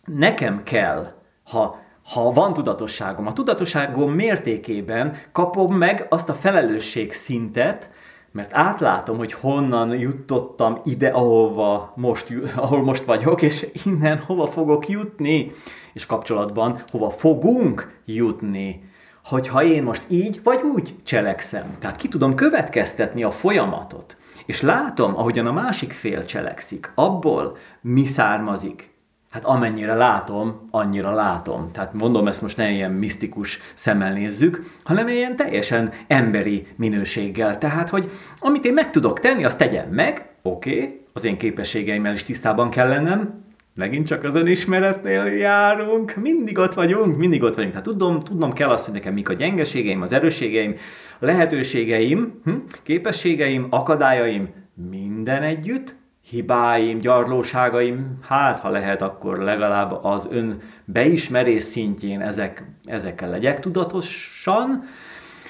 Nekem kell, ha, ha van tudatosságom, a tudatosságom mértékében kapom meg azt a felelősség szintet, mert átlátom, hogy honnan jutottam ide, ahova most, ahol most vagyok, és innen hova fogok jutni, és kapcsolatban hova fogunk jutni hogyha én most így vagy úgy cselekszem. Tehát ki tudom következtetni a folyamatot, és látom, ahogyan a másik fél cselekszik, abból mi származik. Hát amennyire látom, annyira látom. Tehát mondom, ezt most ne ilyen misztikus szemmel nézzük, hanem ilyen teljesen emberi minőséggel. Tehát, hogy amit én meg tudok tenni, azt tegyem meg, oké, okay, az én képességeimmel is tisztában kell lennem, megint csak az önismeretnél járunk, mindig ott vagyunk, mindig ott vagyunk. Tehát tudom, tudnom kell azt, hogy nekem mik a gyengeségeim, az erősségeim, a lehetőségeim, hm, képességeim, akadályaim, minden együtt, hibáim, gyarlóságaim, hát ha lehet, akkor legalább az ön beismerés szintjén ezek, ezekkel legyek tudatosan,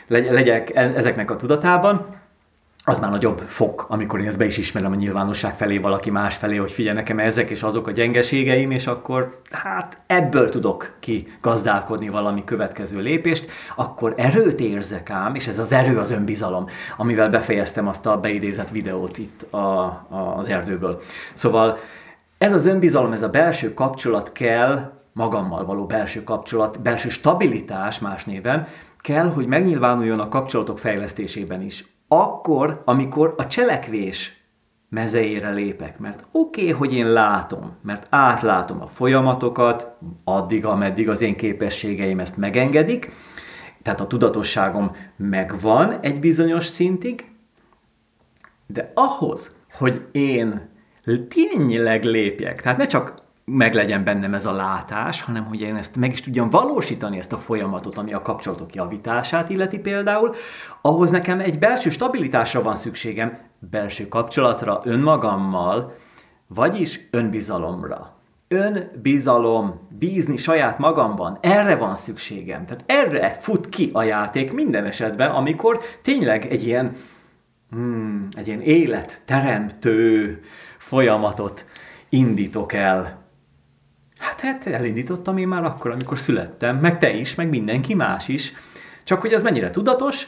legyek ezeknek a tudatában, az már nagyobb fok, amikor én ezt be is ismerem a nyilvánosság felé, valaki más felé, hogy figyelj nekem ezek és azok a gyengeségeim, és akkor hát ebből tudok ki gazdálkodni valami következő lépést, akkor erőt érzek ám, és ez az erő az önbizalom, amivel befejeztem azt a beidézett videót itt a, a, az erdőből. Szóval ez az önbizalom, ez a belső kapcsolat kell, magammal való belső kapcsolat, belső stabilitás más néven, kell, hogy megnyilvánuljon a kapcsolatok fejlesztésében is akkor, amikor a cselekvés mezeire lépek. Mert oké, okay, hogy én látom, mert átlátom a folyamatokat, addig, ameddig az én képességeim ezt megengedik, tehát a tudatosságom megvan egy bizonyos szintig, de ahhoz, hogy én tényleg lépjek, tehát ne csak meglegyen bennem ez a látás, hanem hogy én ezt meg is tudjam valósítani, ezt a folyamatot, ami a kapcsolatok javítását illeti például, ahhoz nekem egy belső stabilitásra van szükségem, belső kapcsolatra önmagammal, vagyis önbizalomra. Önbizalom, bízni saját magamban, erre van szükségem. Tehát erre fut ki a játék minden esetben, amikor tényleg egy ilyen, hmm, egy ilyen életteremtő folyamatot indítok el Hát, hát elindítottam én már akkor, amikor születtem, meg te is, meg mindenki más is. Csak hogy az mennyire tudatos,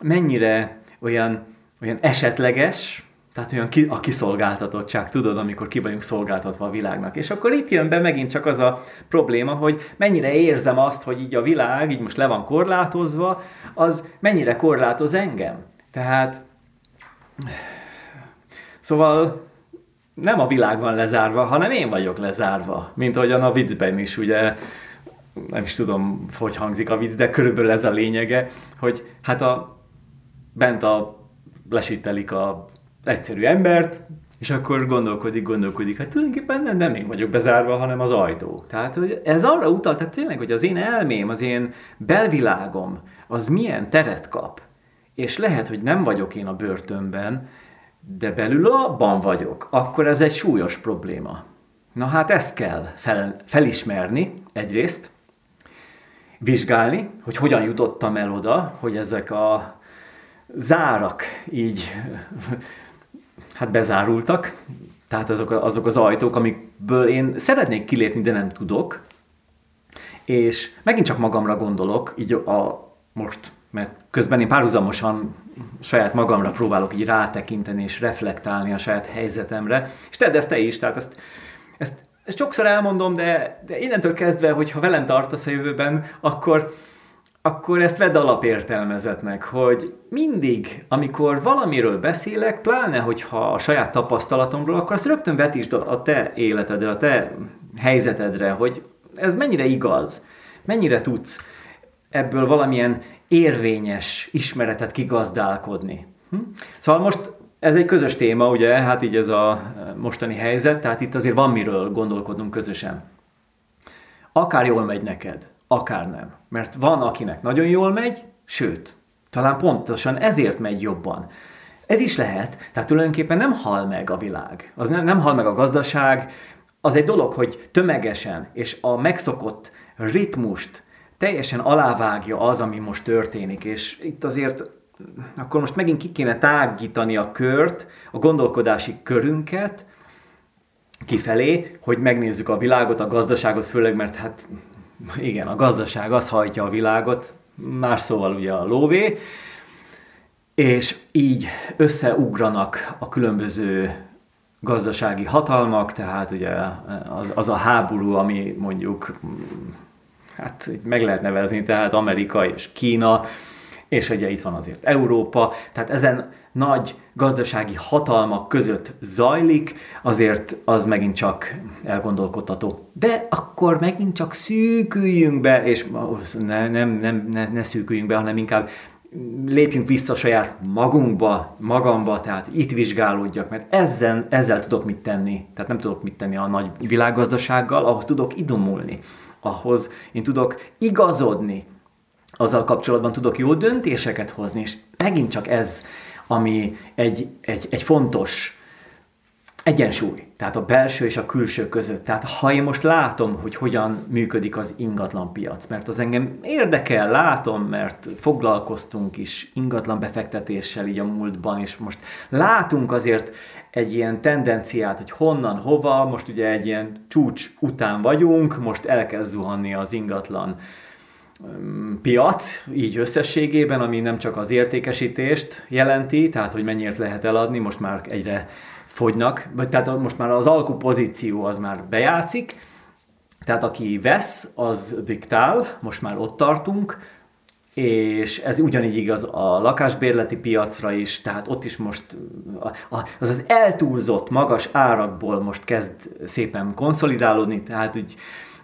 mennyire olyan, olyan esetleges, Tehát olyan ki, a kiszolgáltatottság, tudod, amikor ki vagyunk szolgáltatva a világnak. És akkor itt jön be megint csak az a probléma, hogy mennyire érzem azt, hogy így a világ, így most le van korlátozva, az mennyire korlátoz engem. Tehát, szóval nem a világ van lezárva, hanem én vagyok lezárva. Mint ahogyan a viccben is, ugye, nem is tudom, hogy hangzik a vicc, de körülbelül ez a lényege, hogy hát a, bent a lesítelik a egyszerű embert, és akkor gondolkodik, gondolkodik, hát tulajdonképpen nem, nem én vagyok bezárva, hanem az ajtó. Tehát hogy ez arra utal, tehát tényleg, hogy az én elmém, az én belvilágom, az milyen teret kap. És lehet, hogy nem vagyok én a börtönben, de belül abban vagyok, akkor ez egy súlyos probléma. Na hát ezt kell fel, felismerni egyrészt, vizsgálni, hogy hogyan jutottam el oda, hogy ezek a zárak így hát bezárultak, tehát azok, azok az ajtók, amikből én szeretnék kilépni, de nem tudok, és megint csak magamra gondolok, így a most, mert közben én párhuzamosan saját magamra próbálok így rátekinteni és reflektálni a saját helyzetemre, és tedd ezt te is, tehát ezt, ezt, ezt sokszor elmondom, de, de innentől kezdve, hogyha velem tartasz a jövőben, akkor, akkor ezt vedd alapértelmezetnek, hogy mindig, amikor valamiről beszélek, pláne, hogyha a saját tapasztalatomról, akkor azt rögtön vetítsd a te életedre, a te helyzetedre, hogy ez mennyire igaz, mennyire tudsz ebből valamilyen érvényes ismeretet kigazdálkodni. Hm? Szóval most ez egy közös téma, ugye, hát így ez a mostani helyzet, tehát itt azért van miről gondolkodnunk közösen. Akár jól megy neked, akár nem. Mert van, akinek nagyon jól megy, sőt, talán pontosan ezért megy jobban. Ez is lehet, tehát tulajdonképpen nem hal meg a világ, az nem, nem hal meg a gazdaság, az egy dolog, hogy tömegesen és a megszokott ritmust teljesen alávágja az, ami most történik, és itt azért akkor most megint ki kéne tágítani a kört, a gondolkodási körünket kifelé, hogy megnézzük a világot, a gazdaságot, főleg mert hát igen, a gazdaság az hajtja a világot, más szóval ugye a lóvé, és így összeugranak a különböző gazdasági hatalmak, tehát ugye az, az a háború, ami mondjuk, hát meg lehet nevezni, tehát Amerika és Kína, és ugye itt van azért Európa, tehát ezen nagy gazdasági hatalmak között zajlik, azért az megint csak elgondolkodtató. De akkor megint csak szűküljünk be, és ne, nem, nem, ne, ne szűküljünk be, hanem inkább lépjünk vissza saját magunkba, magamba, tehát itt vizsgálódjak, mert ezzel, ezzel tudok mit tenni. Tehát nem tudok mit tenni a nagy világgazdasággal, ahhoz tudok idomulni. Ahhoz én tudok igazodni, azzal kapcsolatban tudok jó döntéseket hozni, és megint csak ez, ami egy, egy, egy fontos egyensúly, tehát a belső és a külső között. Tehát ha én most látom, hogy hogyan működik az ingatlan piac, mert az engem érdekel, látom, mert foglalkoztunk is ingatlan befektetéssel így a múltban, és most látunk azért egy ilyen tendenciát, hogy honnan, hova, most ugye egy ilyen csúcs után vagyunk, most elkezd zuhanni az ingatlan piac, így összességében, ami nem csak az értékesítést jelenti, tehát hogy mennyiért lehet eladni, most már egyre fogynak, vagy tehát most már az alkupozíció az már bejátszik, tehát aki vesz, az diktál, most már ott tartunk, és ez ugyanígy igaz a lakásbérleti piacra is, tehát ott is most az az eltúlzott magas árakból most kezd szépen konszolidálódni, tehát úgy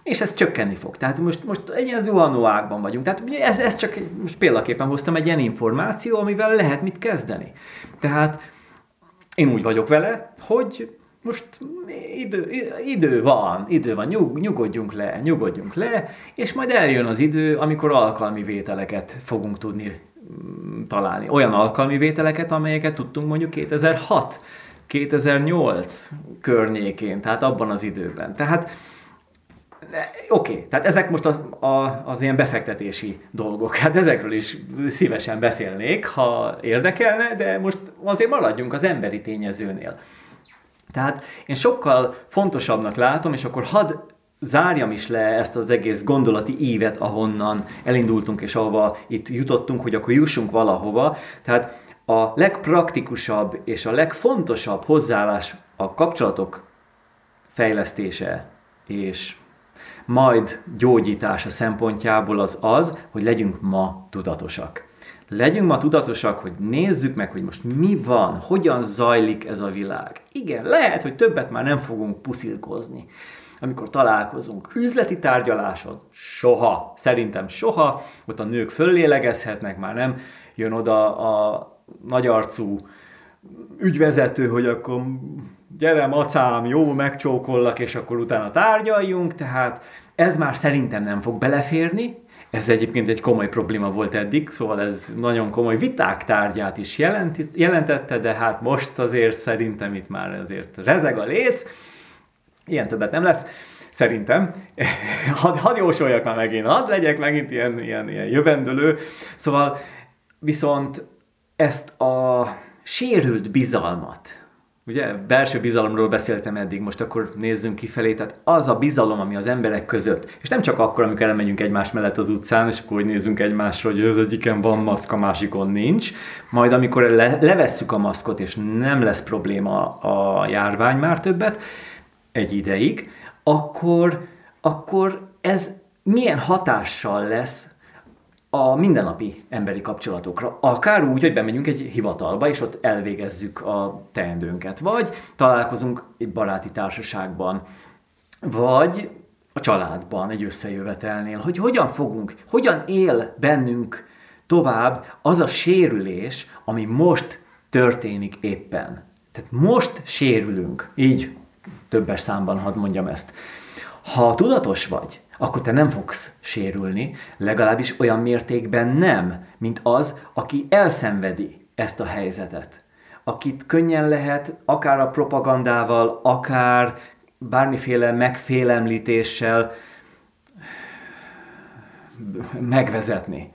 és ez csökkenni fog. Tehát most, most egy ilyen zuhanó ágban vagyunk. Tehát ez, ez csak most példaképpen hoztam egy ilyen információ, amivel lehet mit kezdeni. Tehát én úgy vagyok vele, hogy most idő, idő van, idő van, nyug, nyugodjunk le, nyugodjunk le, és majd eljön az idő, amikor alkalmi vételeket fogunk tudni mm, találni. Olyan alkalmi vételeket, amelyeket tudtunk mondjuk 2006, 2008 környékén, tehát abban az időben. Tehát Oké, okay, tehát ezek most a, a, az ilyen befektetési dolgok. Hát ezekről is szívesen beszélnék, ha érdekelne, de most azért maradjunk az emberi tényezőnél. Tehát én sokkal fontosabbnak látom, és akkor hadd zárjam is le ezt az egész gondolati ívet, ahonnan elindultunk, és ahova itt jutottunk, hogy akkor jussunk valahova. Tehát a legpraktikusabb és a legfontosabb hozzáállás a kapcsolatok fejlesztése és majd gyógyítása szempontjából az az, hogy legyünk ma tudatosak. Legyünk ma tudatosak, hogy nézzük meg, hogy most mi van, hogyan zajlik ez a világ. Igen, lehet, hogy többet már nem fogunk puszilkozni. Amikor találkozunk üzleti tárgyaláson, soha, szerintem soha, ott a nők föllélegezhetnek, már nem jön oda a nagyarcú ügyvezető, hogy akkor gyere macám, jó, megcsókollak, és akkor utána tárgyaljunk, tehát ez már szerintem nem fog beleférni, ez egyébként egy komoly probléma volt eddig, szóval ez nagyon komoly viták tárgyát is jelentette, de hát most azért szerintem itt már azért rezeg a léc, ilyen többet nem lesz. Szerintem. *laughs* hadd had jósoljak már megint, hadd legyek megint ilyen, ilyen, ilyen jövendőlő. Szóval viszont ezt a sérült bizalmat, Ugye belső bizalomról beszéltem eddig, most akkor nézzünk kifelé, tehát az a bizalom, ami az emberek között, és nem csak akkor, amikor elmegyünk egymás mellett az utcán, és akkor hogy nézzünk egymásra, hogy az egyiken van maszk, a másikon nincs, majd amikor le, levesszük a maszkot, és nem lesz probléma a járvány már többet, egy ideig, akkor, akkor ez milyen hatással lesz a mindennapi emberi kapcsolatokra. Akár úgy, hogy bemegyünk egy hivatalba, és ott elvégezzük a teendőnket, vagy találkozunk egy baráti társaságban, vagy a családban, egy összejövetelnél, hogy hogyan fogunk, hogyan él bennünk tovább az a sérülés, ami most történik éppen. Tehát most sérülünk, így többes számban hadd mondjam ezt. Ha tudatos vagy, akkor te nem fogsz sérülni, legalábbis olyan mértékben nem, mint az, aki elszenvedi ezt a helyzetet. Akit könnyen lehet akár a propagandával, akár bármiféle megfélemlítéssel megvezetni.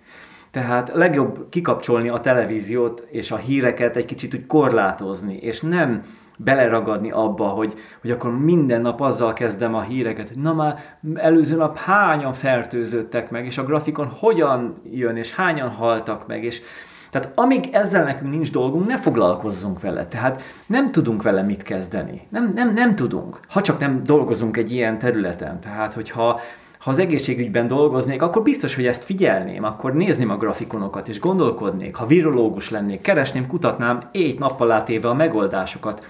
Tehát legjobb kikapcsolni a televíziót és a híreket egy kicsit úgy korlátozni, és nem beleragadni abba, hogy, hogy akkor minden nap azzal kezdem a híreket, hogy na már előző nap hányan fertőzöttek meg, és a grafikon hogyan jön, és hányan haltak meg, és tehát amíg ezzel nekünk nincs dolgunk, ne foglalkozzunk vele. Tehát nem tudunk vele mit kezdeni. Nem, nem, nem tudunk. Ha csak nem dolgozunk egy ilyen területen. Tehát, hogyha ha az egészségügyben dolgoznék, akkor biztos, hogy ezt figyelném, akkor nézném a grafikonokat, és gondolkodnék. Ha virológus lennék, keresném, kutatnám éjt nappal átéve a megoldásokat.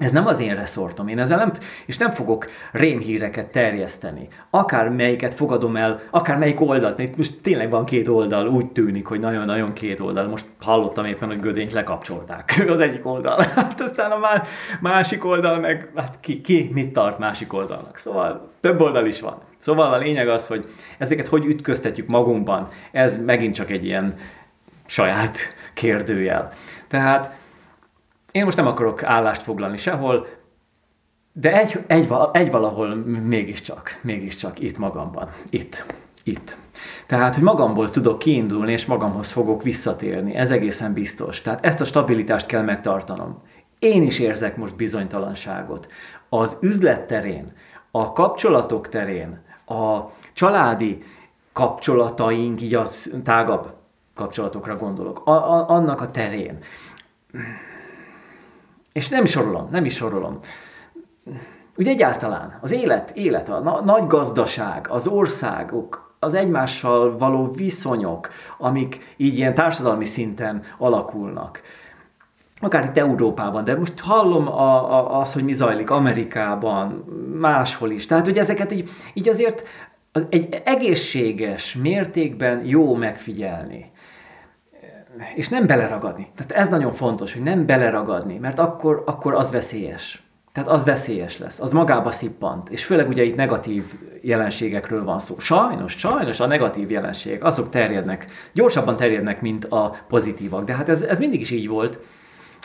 Ez nem az én reszortom, én ezzel nem, és nem fogok rémhíreket terjeszteni. Akár melyiket fogadom el, akár melyik oldalt, mert most tényleg van két oldal, úgy tűnik, hogy nagyon-nagyon két oldal. Most hallottam éppen, hogy Gödényt lekapcsolták *laughs* az egyik oldal. Hát aztán a másik oldal meg, hát ki, ki mit tart másik oldalnak. Szóval több oldal is van. Szóval a lényeg az, hogy ezeket hogy ütköztetjük magunkban, ez megint csak egy ilyen saját kérdőjel. Tehát én most nem akarok állást foglalni sehol, de egy, egy, egy valahol mégiscsak, mégiscsak itt magamban, itt, itt. Tehát, hogy magamból tudok kiindulni, és magamhoz fogok visszatérni, ez egészen biztos. Tehát ezt a stabilitást kell megtartanom. Én is érzek most bizonytalanságot. Az üzlet terén, a kapcsolatok terén, a családi kapcsolataink, így a tágabb kapcsolatokra gondolok, a, a, annak a terén és nem sorolom, nem is sorolom. Ugye egyáltalán az élet, élet, a na- nagy gazdaság, az országok, az egymással való viszonyok, amik így ilyen társadalmi szinten alakulnak. Akár itt Európában, de most hallom a, a, az, hogy mi zajlik Amerikában, máshol is. Tehát, hogy ezeket így, így azért az egy egészséges mértékben jó megfigyelni és nem beleragadni. Tehát ez nagyon fontos, hogy nem beleragadni, mert akkor, akkor az veszélyes. Tehát az veszélyes lesz, az magába szippant, és főleg ugye itt negatív jelenségekről van szó. Sajnos, sajnos a negatív jelenségek, azok terjednek, gyorsabban terjednek, mint a pozitívak, de hát ez, ez mindig is így volt.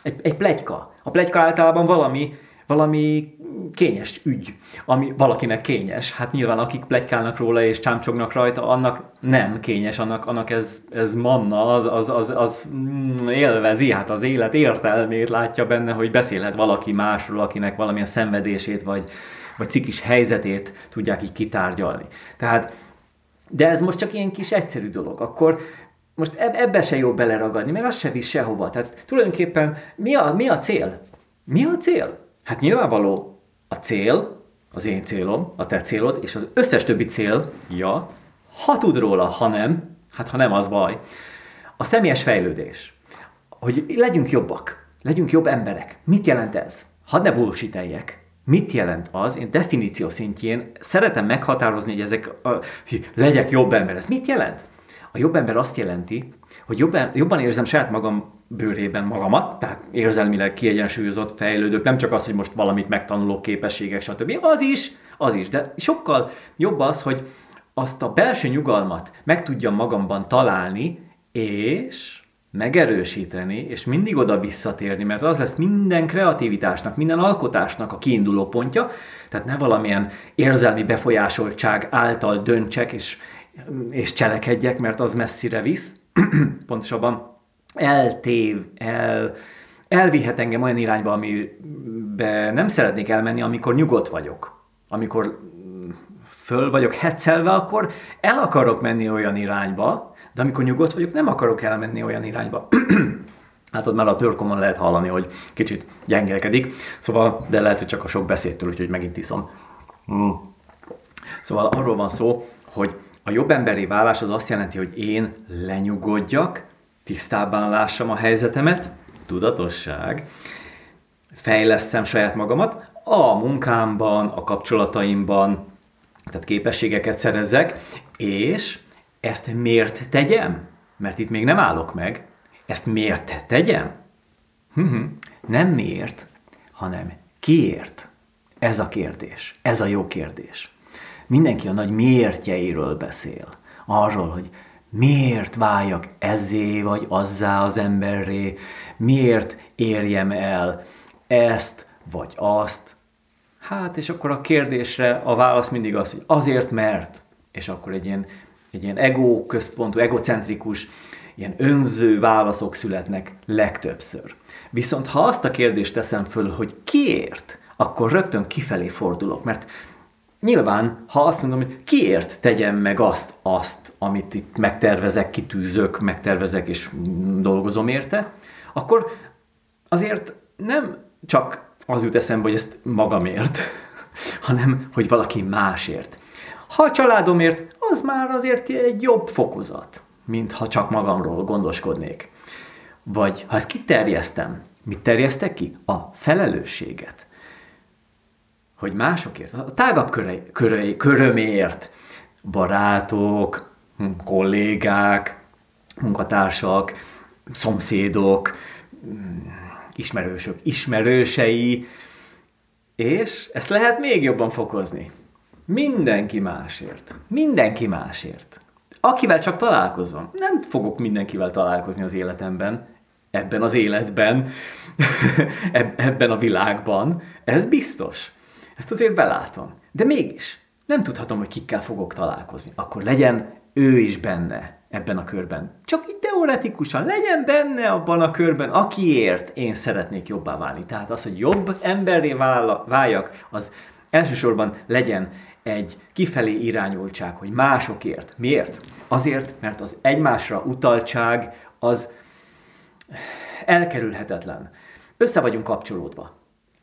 Egy, egy plegyka. A plegyka általában valami, valami kényes ügy, ami valakinek kényes. Hát nyilván akik plegykálnak róla és csámcsognak rajta, annak nem kényes, annak, annak ez, ez manna, az, az, az, az mm, élvezi, hát az élet értelmét látja benne, hogy beszélhet valaki másról, akinek valamilyen szenvedését vagy, vagy cikis helyzetét tudják így kitárgyalni. Tehát, de ez most csak ilyen kis egyszerű dolog. Akkor most ebbe se jó beleragadni, mert az se visz sehova. Tehát tulajdonképpen mi a, mi a cél? Mi a cél? Hát nyilvánvaló a cél, az én célom, a te célod, és az összes többi cél, ja, ha tud róla, ha nem, hát ha nem, az baj. A személyes fejlődés. Hogy legyünk jobbak, legyünk jobb emberek. Mit jelent ez? Hadd ne bullshiteljek. Mit jelent az? Én definíció szintjén szeretem meghatározni, hogy ezek, a, hogy legyek jobb ember. Ez mit jelent? A jobb ember azt jelenti, hogy jobban, jobban érzem saját magam bőrében magamat, tehát érzelmileg kiegyensúlyozott, fejlődök, nem csak az, hogy most valamit megtanulok, képességek, stb. Az is, az is, de sokkal jobb az, hogy azt a belső nyugalmat meg tudjam magamban találni, és megerősíteni, és mindig oda visszatérni, mert az lesz minden kreativitásnak, minden alkotásnak a kiinduló pontja, tehát ne valamilyen érzelmi befolyásoltság által döntsek és, és cselekedjek, mert az messzire visz, *clears throat* pontosabban eltév, el, elvihet engem olyan irányba, amibe nem szeretnék elmenni, amikor nyugodt vagyok. Amikor föl vagyok hetszelve, akkor el akarok menni olyan irányba, de amikor nyugodt vagyok, nem akarok elmenni olyan irányba. *clears throat* hát ott már a törkomon lehet hallani, hogy kicsit gyengelkedik. Szóval, de lehet, hogy csak a sok beszédtől, úgyhogy megint iszom. Mm. Szóval arról van szó, hogy a jobb emberi válás az azt jelenti, hogy én lenyugodjak, tisztában lássam a helyzetemet, tudatosság, fejleszem saját magamat a munkámban, a kapcsolataimban, tehát képességeket szerezzek, és ezt miért tegyem? Mert itt még nem állok meg. Ezt miért tegyem? Hm-hm. Nem miért, hanem kiért. Ez a kérdés. Ez a jó kérdés. Mindenki a nagy miértjeiről beszél. Arról, hogy miért váljak ezzé vagy azzá az emberré, miért érjem el ezt vagy azt. Hát, és akkor a kérdésre a válasz mindig az, hogy azért, mert, és akkor egy ilyen egy ilyen ego központú, egocentrikus, ilyen önző válaszok születnek legtöbbször. Viszont ha azt a kérdést teszem föl, hogy kiért, akkor rögtön kifelé fordulok, mert nyilván, ha azt mondom, hogy kiért tegyem meg azt, azt, amit itt megtervezek, kitűzök, megtervezek és dolgozom érte, akkor azért nem csak az jut eszembe, hogy ezt magamért, *laughs* hanem hogy valaki másért. Ha a családomért, az már azért egy jobb fokozat, mint ha csak magamról gondoskodnék. Vagy ha ezt kiterjesztem, mit terjesztek ki? A felelősséget. Hogy másokért, a tágabb köre, köre, körömért, barátok, hm, kollégák, munkatársak, szomszédok, hm, ismerősök, ismerősei, és ezt lehet még jobban fokozni. Mindenki másért. Mindenki másért. Akivel csak találkozom. Nem fogok mindenkivel találkozni az életemben, ebben az életben, *laughs* ebben a világban. Ez biztos. Ezt azért belátom. De mégis nem tudhatom, hogy kikkel fogok találkozni. Akkor legyen ő is benne ebben a körben. Csak így teoretikusan legyen benne abban a körben, akiért én szeretnék jobbá válni. Tehát az, hogy jobb emberré váljak, az elsősorban legyen egy kifelé irányultság, hogy másokért. Miért? Azért, mert az egymásra utaltság az elkerülhetetlen. Össze vagyunk kapcsolódva.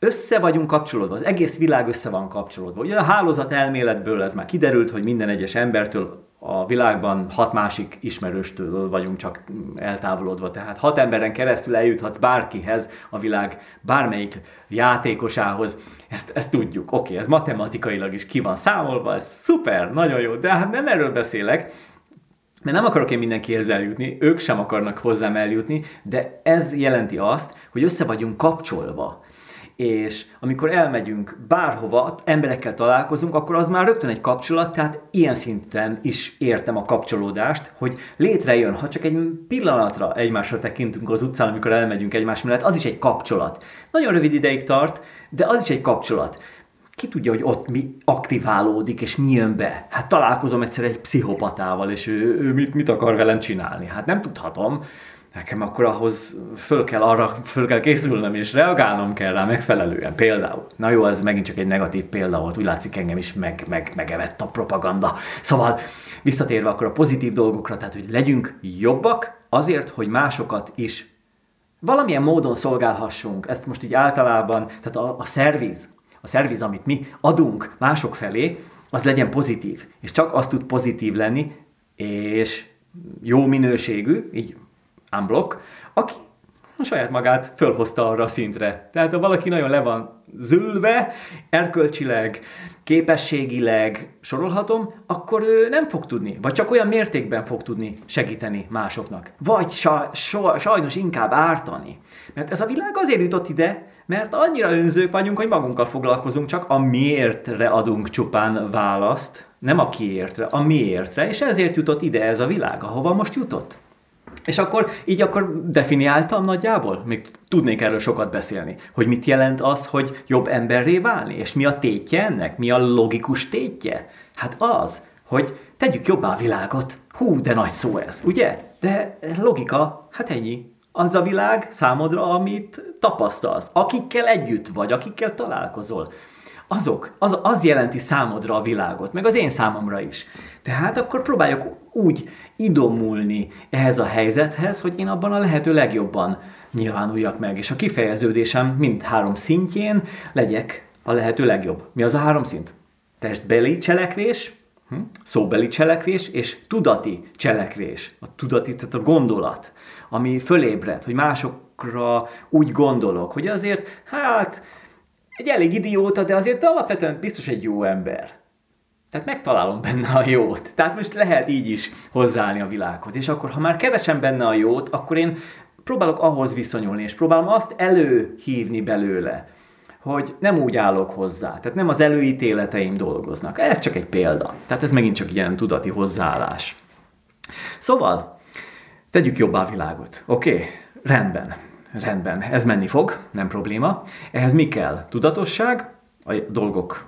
Össze vagyunk kapcsolódva, az egész világ össze van kapcsolódva. Ugye a hálózat elméletből ez már kiderült, hogy minden egyes embertől a világban hat másik ismerőstől vagyunk csak eltávolodva. Tehát hat emberen keresztül eljuthatsz bárkihez a világ bármelyik játékosához. Ezt, ezt tudjuk. Oké, okay, ez matematikailag is ki van számolva, ez szuper, nagyon jó, de hát nem erről beszélek, mert nem akarok én mindenkihez eljutni, ők sem akarnak hozzám eljutni, de ez jelenti azt, hogy össze vagyunk kapcsolva és amikor elmegyünk bárhova, emberekkel találkozunk, akkor az már rögtön egy kapcsolat, tehát ilyen szinten is értem a kapcsolódást, hogy létrejön, ha csak egy pillanatra egymásra tekintünk az utcán, amikor elmegyünk egymás mellett, az is egy kapcsolat. Nagyon rövid ideig tart, de az is egy kapcsolat. Ki tudja, hogy ott mi aktiválódik, és mi jön be? Hát találkozom egyszer egy pszichopatával, és ő, ő mit, mit akar velem csinálni? Hát nem tudhatom nekem akkor ahhoz föl kell arra, föl kell készülnöm, és reagálnom kell rá megfelelően. Például. Na jó, ez megint csak egy negatív példa volt, úgy látszik engem is meg, meg, megevett a propaganda. Szóval visszatérve akkor a pozitív dolgokra, tehát hogy legyünk jobbak azért, hogy másokat is valamilyen módon szolgálhassunk. Ezt most így általában, tehát a, a szerviz, a szerviz, amit mi adunk mások felé, az legyen pozitív. És csak az tud pozitív lenni, és jó minőségű, így unblock, aki saját magát fölhozta arra a szintre. Tehát ha valaki nagyon le van zülve, erkölcsileg, képességileg sorolhatom, akkor ő nem fog tudni, vagy csak olyan mértékben fog tudni segíteni másoknak. Vagy sa, sa, sajnos inkább ártani. Mert ez a világ azért jutott ide, mert annyira önzők vagyunk, hogy magunkkal foglalkozunk, csak a miértre adunk csupán választ, nem a kiértre, a miértre, és ezért jutott ide ez a világ, ahova most jutott. És akkor így akkor definiáltam nagyjából, még tudnék erről sokat beszélni, hogy mit jelent az, hogy jobb emberré válni, és mi a tétje ennek, mi a logikus tétje. Hát az, hogy tegyük jobbá a világot. Hú, de nagy szó ez, ugye? De logika, hát ennyi. Az a világ számodra, amit tapasztalsz, akikkel együtt vagy, akikkel találkozol azok, az, az jelenti számodra a világot, meg az én számomra is. Tehát akkor próbáljak úgy idomulni ehhez a helyzethez, hogy én abban a lehető legjobban nyilvánuljak meg, és a kifejeződésem mind három szintjén legyek a lehető legjobb. Mi az a három szint? Testbeli cselekvés, hm? szóbeli cselekvés és tudati cselekvés. A tudati, tehát a gondolat, ami fölébred, hogy másokra úgy gondolok, hogy azért, hát egy elég idióta, de azért alapvetően biztos egy jó ember. Tehát megtalálom benne a jót. Tehát most lehet így is hozzáállni a világhoz. És akkor, ha már keresem benne a jót, akkor én próbálok ahhoz viszonyulni, és próbálom azt előhívni belőle, hogy nem úgy állok hozzá. Tehát nem az előítéleteim dolgoznak. Ez csak egy példa. Tehát ez megint csak ilyen tudati hozzáállás. Szóval, tegyük jobbá a világot. Oké, okay, rendben. Rendben, ez menni fog, nem probléma. Ehhez mi kell? Tudatosság, a dolgok,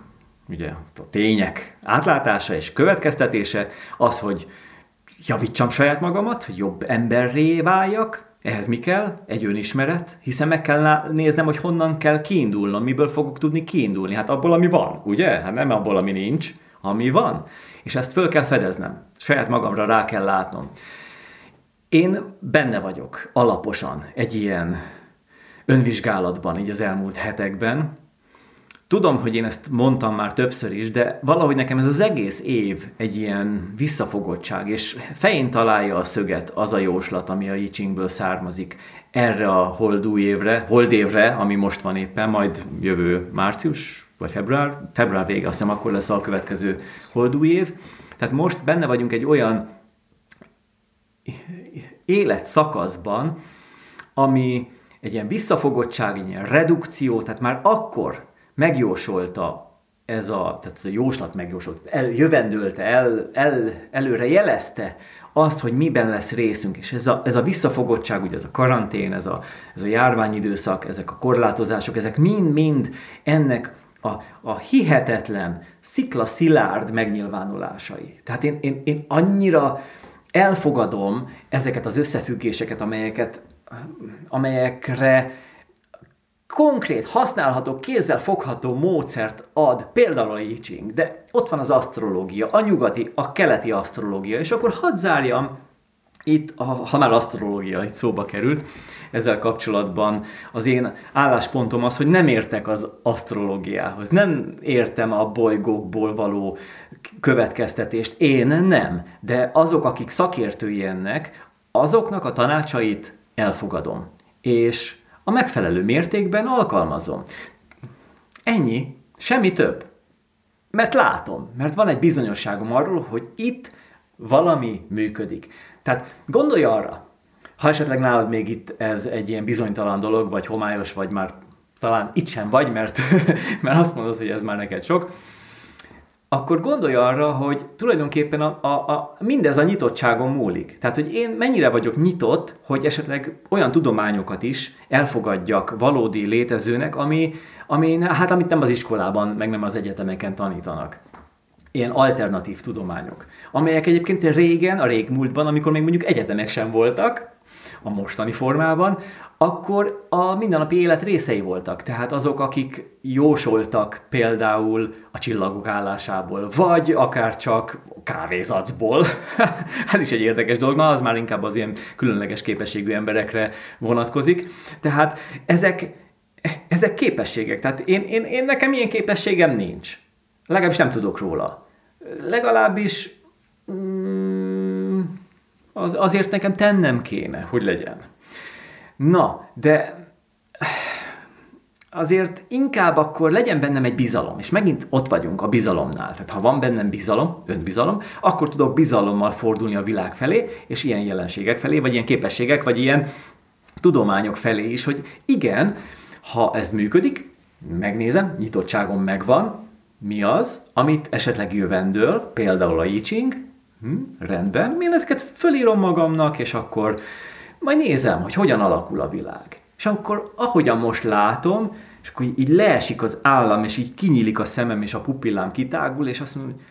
ugye a tények átlátása és következtetése, az, hogy javítsam saját magamat, hogy jobb emberré váljak, ehhez mi kell? Egy önismeret, hiszen meg kell néznem, hogy honnan kell kiindulnom, miből fogok tudni kiindulni. Hát abból, ami van, ugye? Hát nem abból, ami nincs, ami van. És ezt föl kell fedeznem. Saját magamra rá kell látnom. Én benne vagyok alaposan egy ilyen önvizsgálatban, így az elmúlt hetekben. Tudom, hogy én ezt mondtam már többször is, de valahogy nekem ez az egész év egy ilyen visszafogottság, és fején találja a szöget az a jóslat, ami a Yichingből származik erre a holdúj évre, holdévre, ami most van éppen, majd jövő március, vagy február, február vége, azt hiszem akkor lesz a következő holdúj év. Tehát most benne vagyunk egy olyan életszakaszban, ami egy ilyen visszafogottság, egy ilyen redukció, tehát már akkor megjósolta ez a, tehát ez a jóslat megjósolt, el, jövendőlte, el, el, előre jelezte azt, hogy miben lesz részünk, és ez a, ez a visszafogottság, ugye ez a karantén, ez a, ez a járványidőszak, ezek a korlátozások, ezek mind-mind ennek a, a hihetetlen, szikla-szilárd megnyilvánulásai. Tehát én, én, én annyira elfogadom ezeket az összefüggéseket, amelyeket, amelyekre konkrét, használható, kézzel fogható módszert ad például a I de ott van az asztrológia, a nyugati, a keleti asztrológia, és akkor hadd zárjam itt, ha már asztrológia itt szóba került, ezzel kapcsolatban az én álláspontom az, hogy nem értek az asztrológiához. Nem értem a bolygókból való következtetést. Én nem. De azok, akik szakértői ennek, azoknak a tanácsait elfogadom. És a megfelelő mértékben alkalmazom. Ennyi, semmi több. Mert látom, mert van egy bizonyosságom arról, hogy itt valami működik. Tehát gondolj arra, ha esetleg nálad még itt ez egy ilyen bizonytalan dolog, vagy homályos, vagy már talán itt sem vagy, mert, *laughs* mert azt mondod, hogy ez már neked sok, akkor gondolj arra, hogy tulajdonképpen a, a, a, mindez a nyitottságon múlik. Tehát, hogy én mennyire vagyok nyitott, hogy esetleg olyan tudományokat is elfogadjak valódi létezőnek, ami, ami hát amit nem az iskolában, meg nem az egyetemeken tanítanak. Ilyen alternatív tudományok, amelyek egyébként régen, a régmúltban, amikor még mondjuk egyetemek sem voltak, a mostani formában, akkor a mindennapi élet részei voltak. Tehát azok, akik jósoltak például a csillagok állásából, vagy akár csak kávézacból. *laughs* hát is egy érdekes dolog, na az már inkább az ilyen különleges képességű emberekre vonatkozik. Tehát ezek, ezek képességek. Tehát én, én, én nekem ilyen képességem nincs. Legalábbis nem tudok róla. Legalábbis mm, az, azért nekem tennem kéne, hogy legyen. Na, de azért inkább akkor legyen bennem egy bizalom, és megint ott vagyunk a bizalomnál. Tehát ha van bennem bizalom, önbizalom, akkor tudok bizalommal fordulni a világ felé, és ilyen jelenségek felé, vagy ilyen képességek, vagy ilyen tudományok felé is, hogy igen, ha ez működik, megnézem, nyitottságom megvan, mi az, amit esetleg jövendől, például a I hm, rendben, én ezeket fölírom magamnak, és akkor majd nézem, hogy hogyan alakul a világ. És akkor, ahogyan most látom, és akkor így leesik az állam, és így kinyílik a szemem, és a pupillám kitágul, és azt mondom, hogy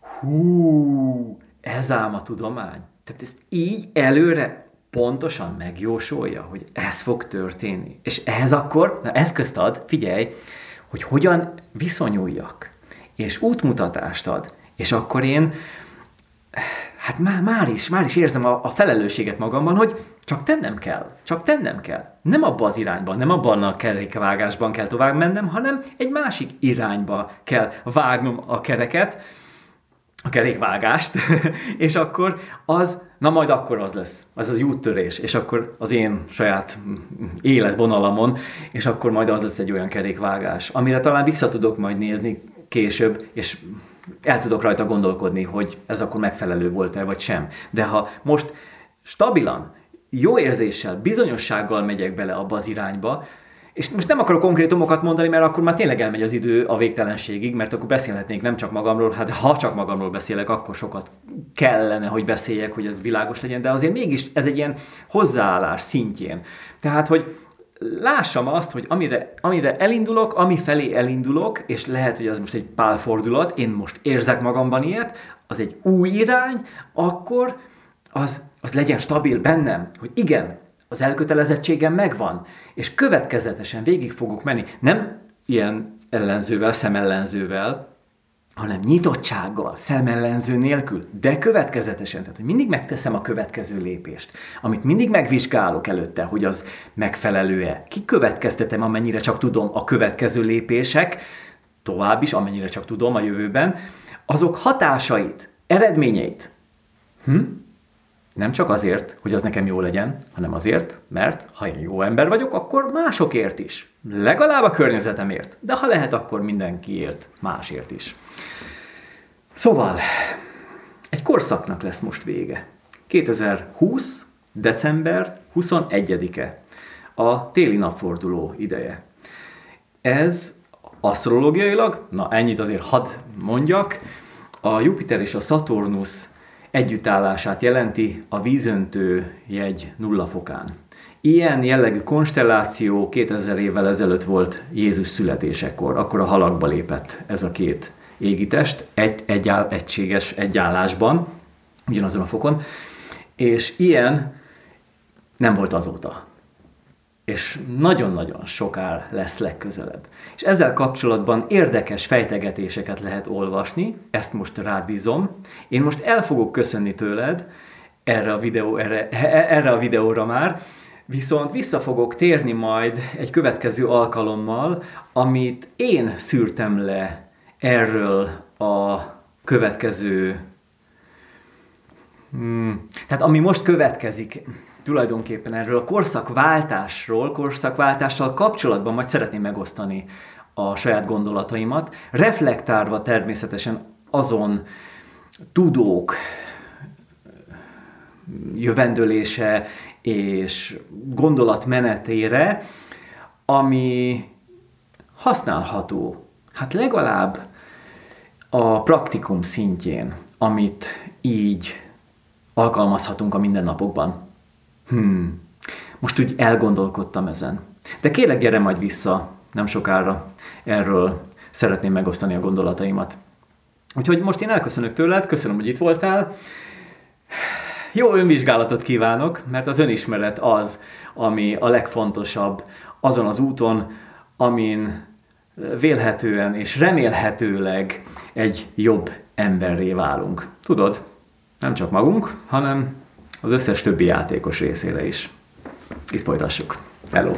hú, ez ám a tudomány. Tehát ezt így előre pontosan megjósolja, hogy ez fog történni. És ehhez akkor, na eszközt ad, figyelj, hogy hogyan viszonyuljak, és útmutatást ad. És akkor én, hát már, már is, már is érzem a, a felelősséget magamban, hogy csak tennem kell. Csak tennem kell. Nem abba az irányba, nem abban a kerékvágásban kell tovább mennem, hanem egy másik irányba kell vágnom a kereket, a kerékvágást, *laughs* és akkor az, na majd akkor az lesz, az az úttörés, és akkor az én saját életvonalamon, és akkor majd az lesz egy olyan kerékvágás, amire talán vissza tudok majd nézni később, és el tudok rajta gondolkodni, hogy ez akkor megfelelő volt-e, vagy sem. De ha most stabilan, jó érzéssel, bizonyossággal megyek bele abba az irányba, és most nem akarok konkrétumokat mondani, mert akkor már tényleg elmegy az idő a végtelenségig, mert akkor beszélhetnék nem csak magamról, hát ha csak magamról beszélek, akkor sokat kellene, hogy beszéljek, hogy ez világos legyen, de azért mégis ez egy ilyen hozzáállás szintjén. Tehát, hogy lássam azt, hogy amire, amire elindulok, ami felé elindulok, és lehet, hogy az most egy pálfordulat, én most érzek magamban ilyet, az egy új irány, akkor az, az legyen stabil bennem, hogy igen, az elkötelezettségem megvan, és következetesen végig fogok menni. Nem ilyen ellenzővel, szemellenzővel, hanem nyitottsággal, szemellenző nélkül, de következetesen, tehát hogy mindig megteszem a következő lépést, amit mindig megvizsgálok előtte, hogy az megfelelő-e. Kikövetkeztetem, amennyire csak tudom a következő lépések, tovább is, amennyire csak tudom a jövőben, azok hatásait, eredményeit. Hm? Nem csak azért, hogy az nekem jó legyen, hanem azért, mert ha én jó ember vagyok, akkor másokért is. Legalább a környezetemért, de ha lehet, akkor mindenkiért, másért is. Szóval, egy korszaknak lesz most vége. 2020. december 21-e. A téli napforduló ideje. Ez asztrológiailag, na ennyit azért hadd mondjak, a Jupiter és a Saturnus együttállását jelenti a vízöntő jegy nulla fokán. Ilyen jellegű konstelláció 2000 évvel ezelőtt volt Jézus születésekor, akkor a halakba lépett ez a két égitest, egy, egy áll, egységes egyállásban, ugyanazon a fokon, és ilyen nem volt azóta és nagyon-nagyon sokár lesz legközelebb. És ezzel kapcsolatban érdekes fejtegetéseket lehet olvasni, ezt most rád bízom. Én most el fogok köszönni tőled erre a, videó, erre, erre a videóra már, viszont vissza fogok térni majd egy következő alkalommal, amit én szűrtem le erről a következő Hmm. Tehát ami most következik, tulajdonképpen erről a korszakváltásról, korszakváltással kapcsolatban majd szeretném megosztani a saját gondolataimat, reflektálva természetesen azon tudók jövendőlése és gondolatmenetére, ami használható, hát legalább a praktikum szintjén, amit így alkalmazhatunk a mindennapokban. Hmm, most úgy elgondolkodtam ezen. De kérlek, gyere majd vissza nem sokára. Erről szeretném megosztani a gondolataimat. Úgyhogy most én elköszönök tőled, köszönöm, hogy itt voltál. jó önvizsgálatot kívánok, mert az önismeret az, ami a legfontosabb azon az úton, amin vélhetően és remélhetőleg egy jobb emberré válunk. Tudod, nem csak magunk, hanem az összes többi játékos részére is. Itt folytassuk. Hello!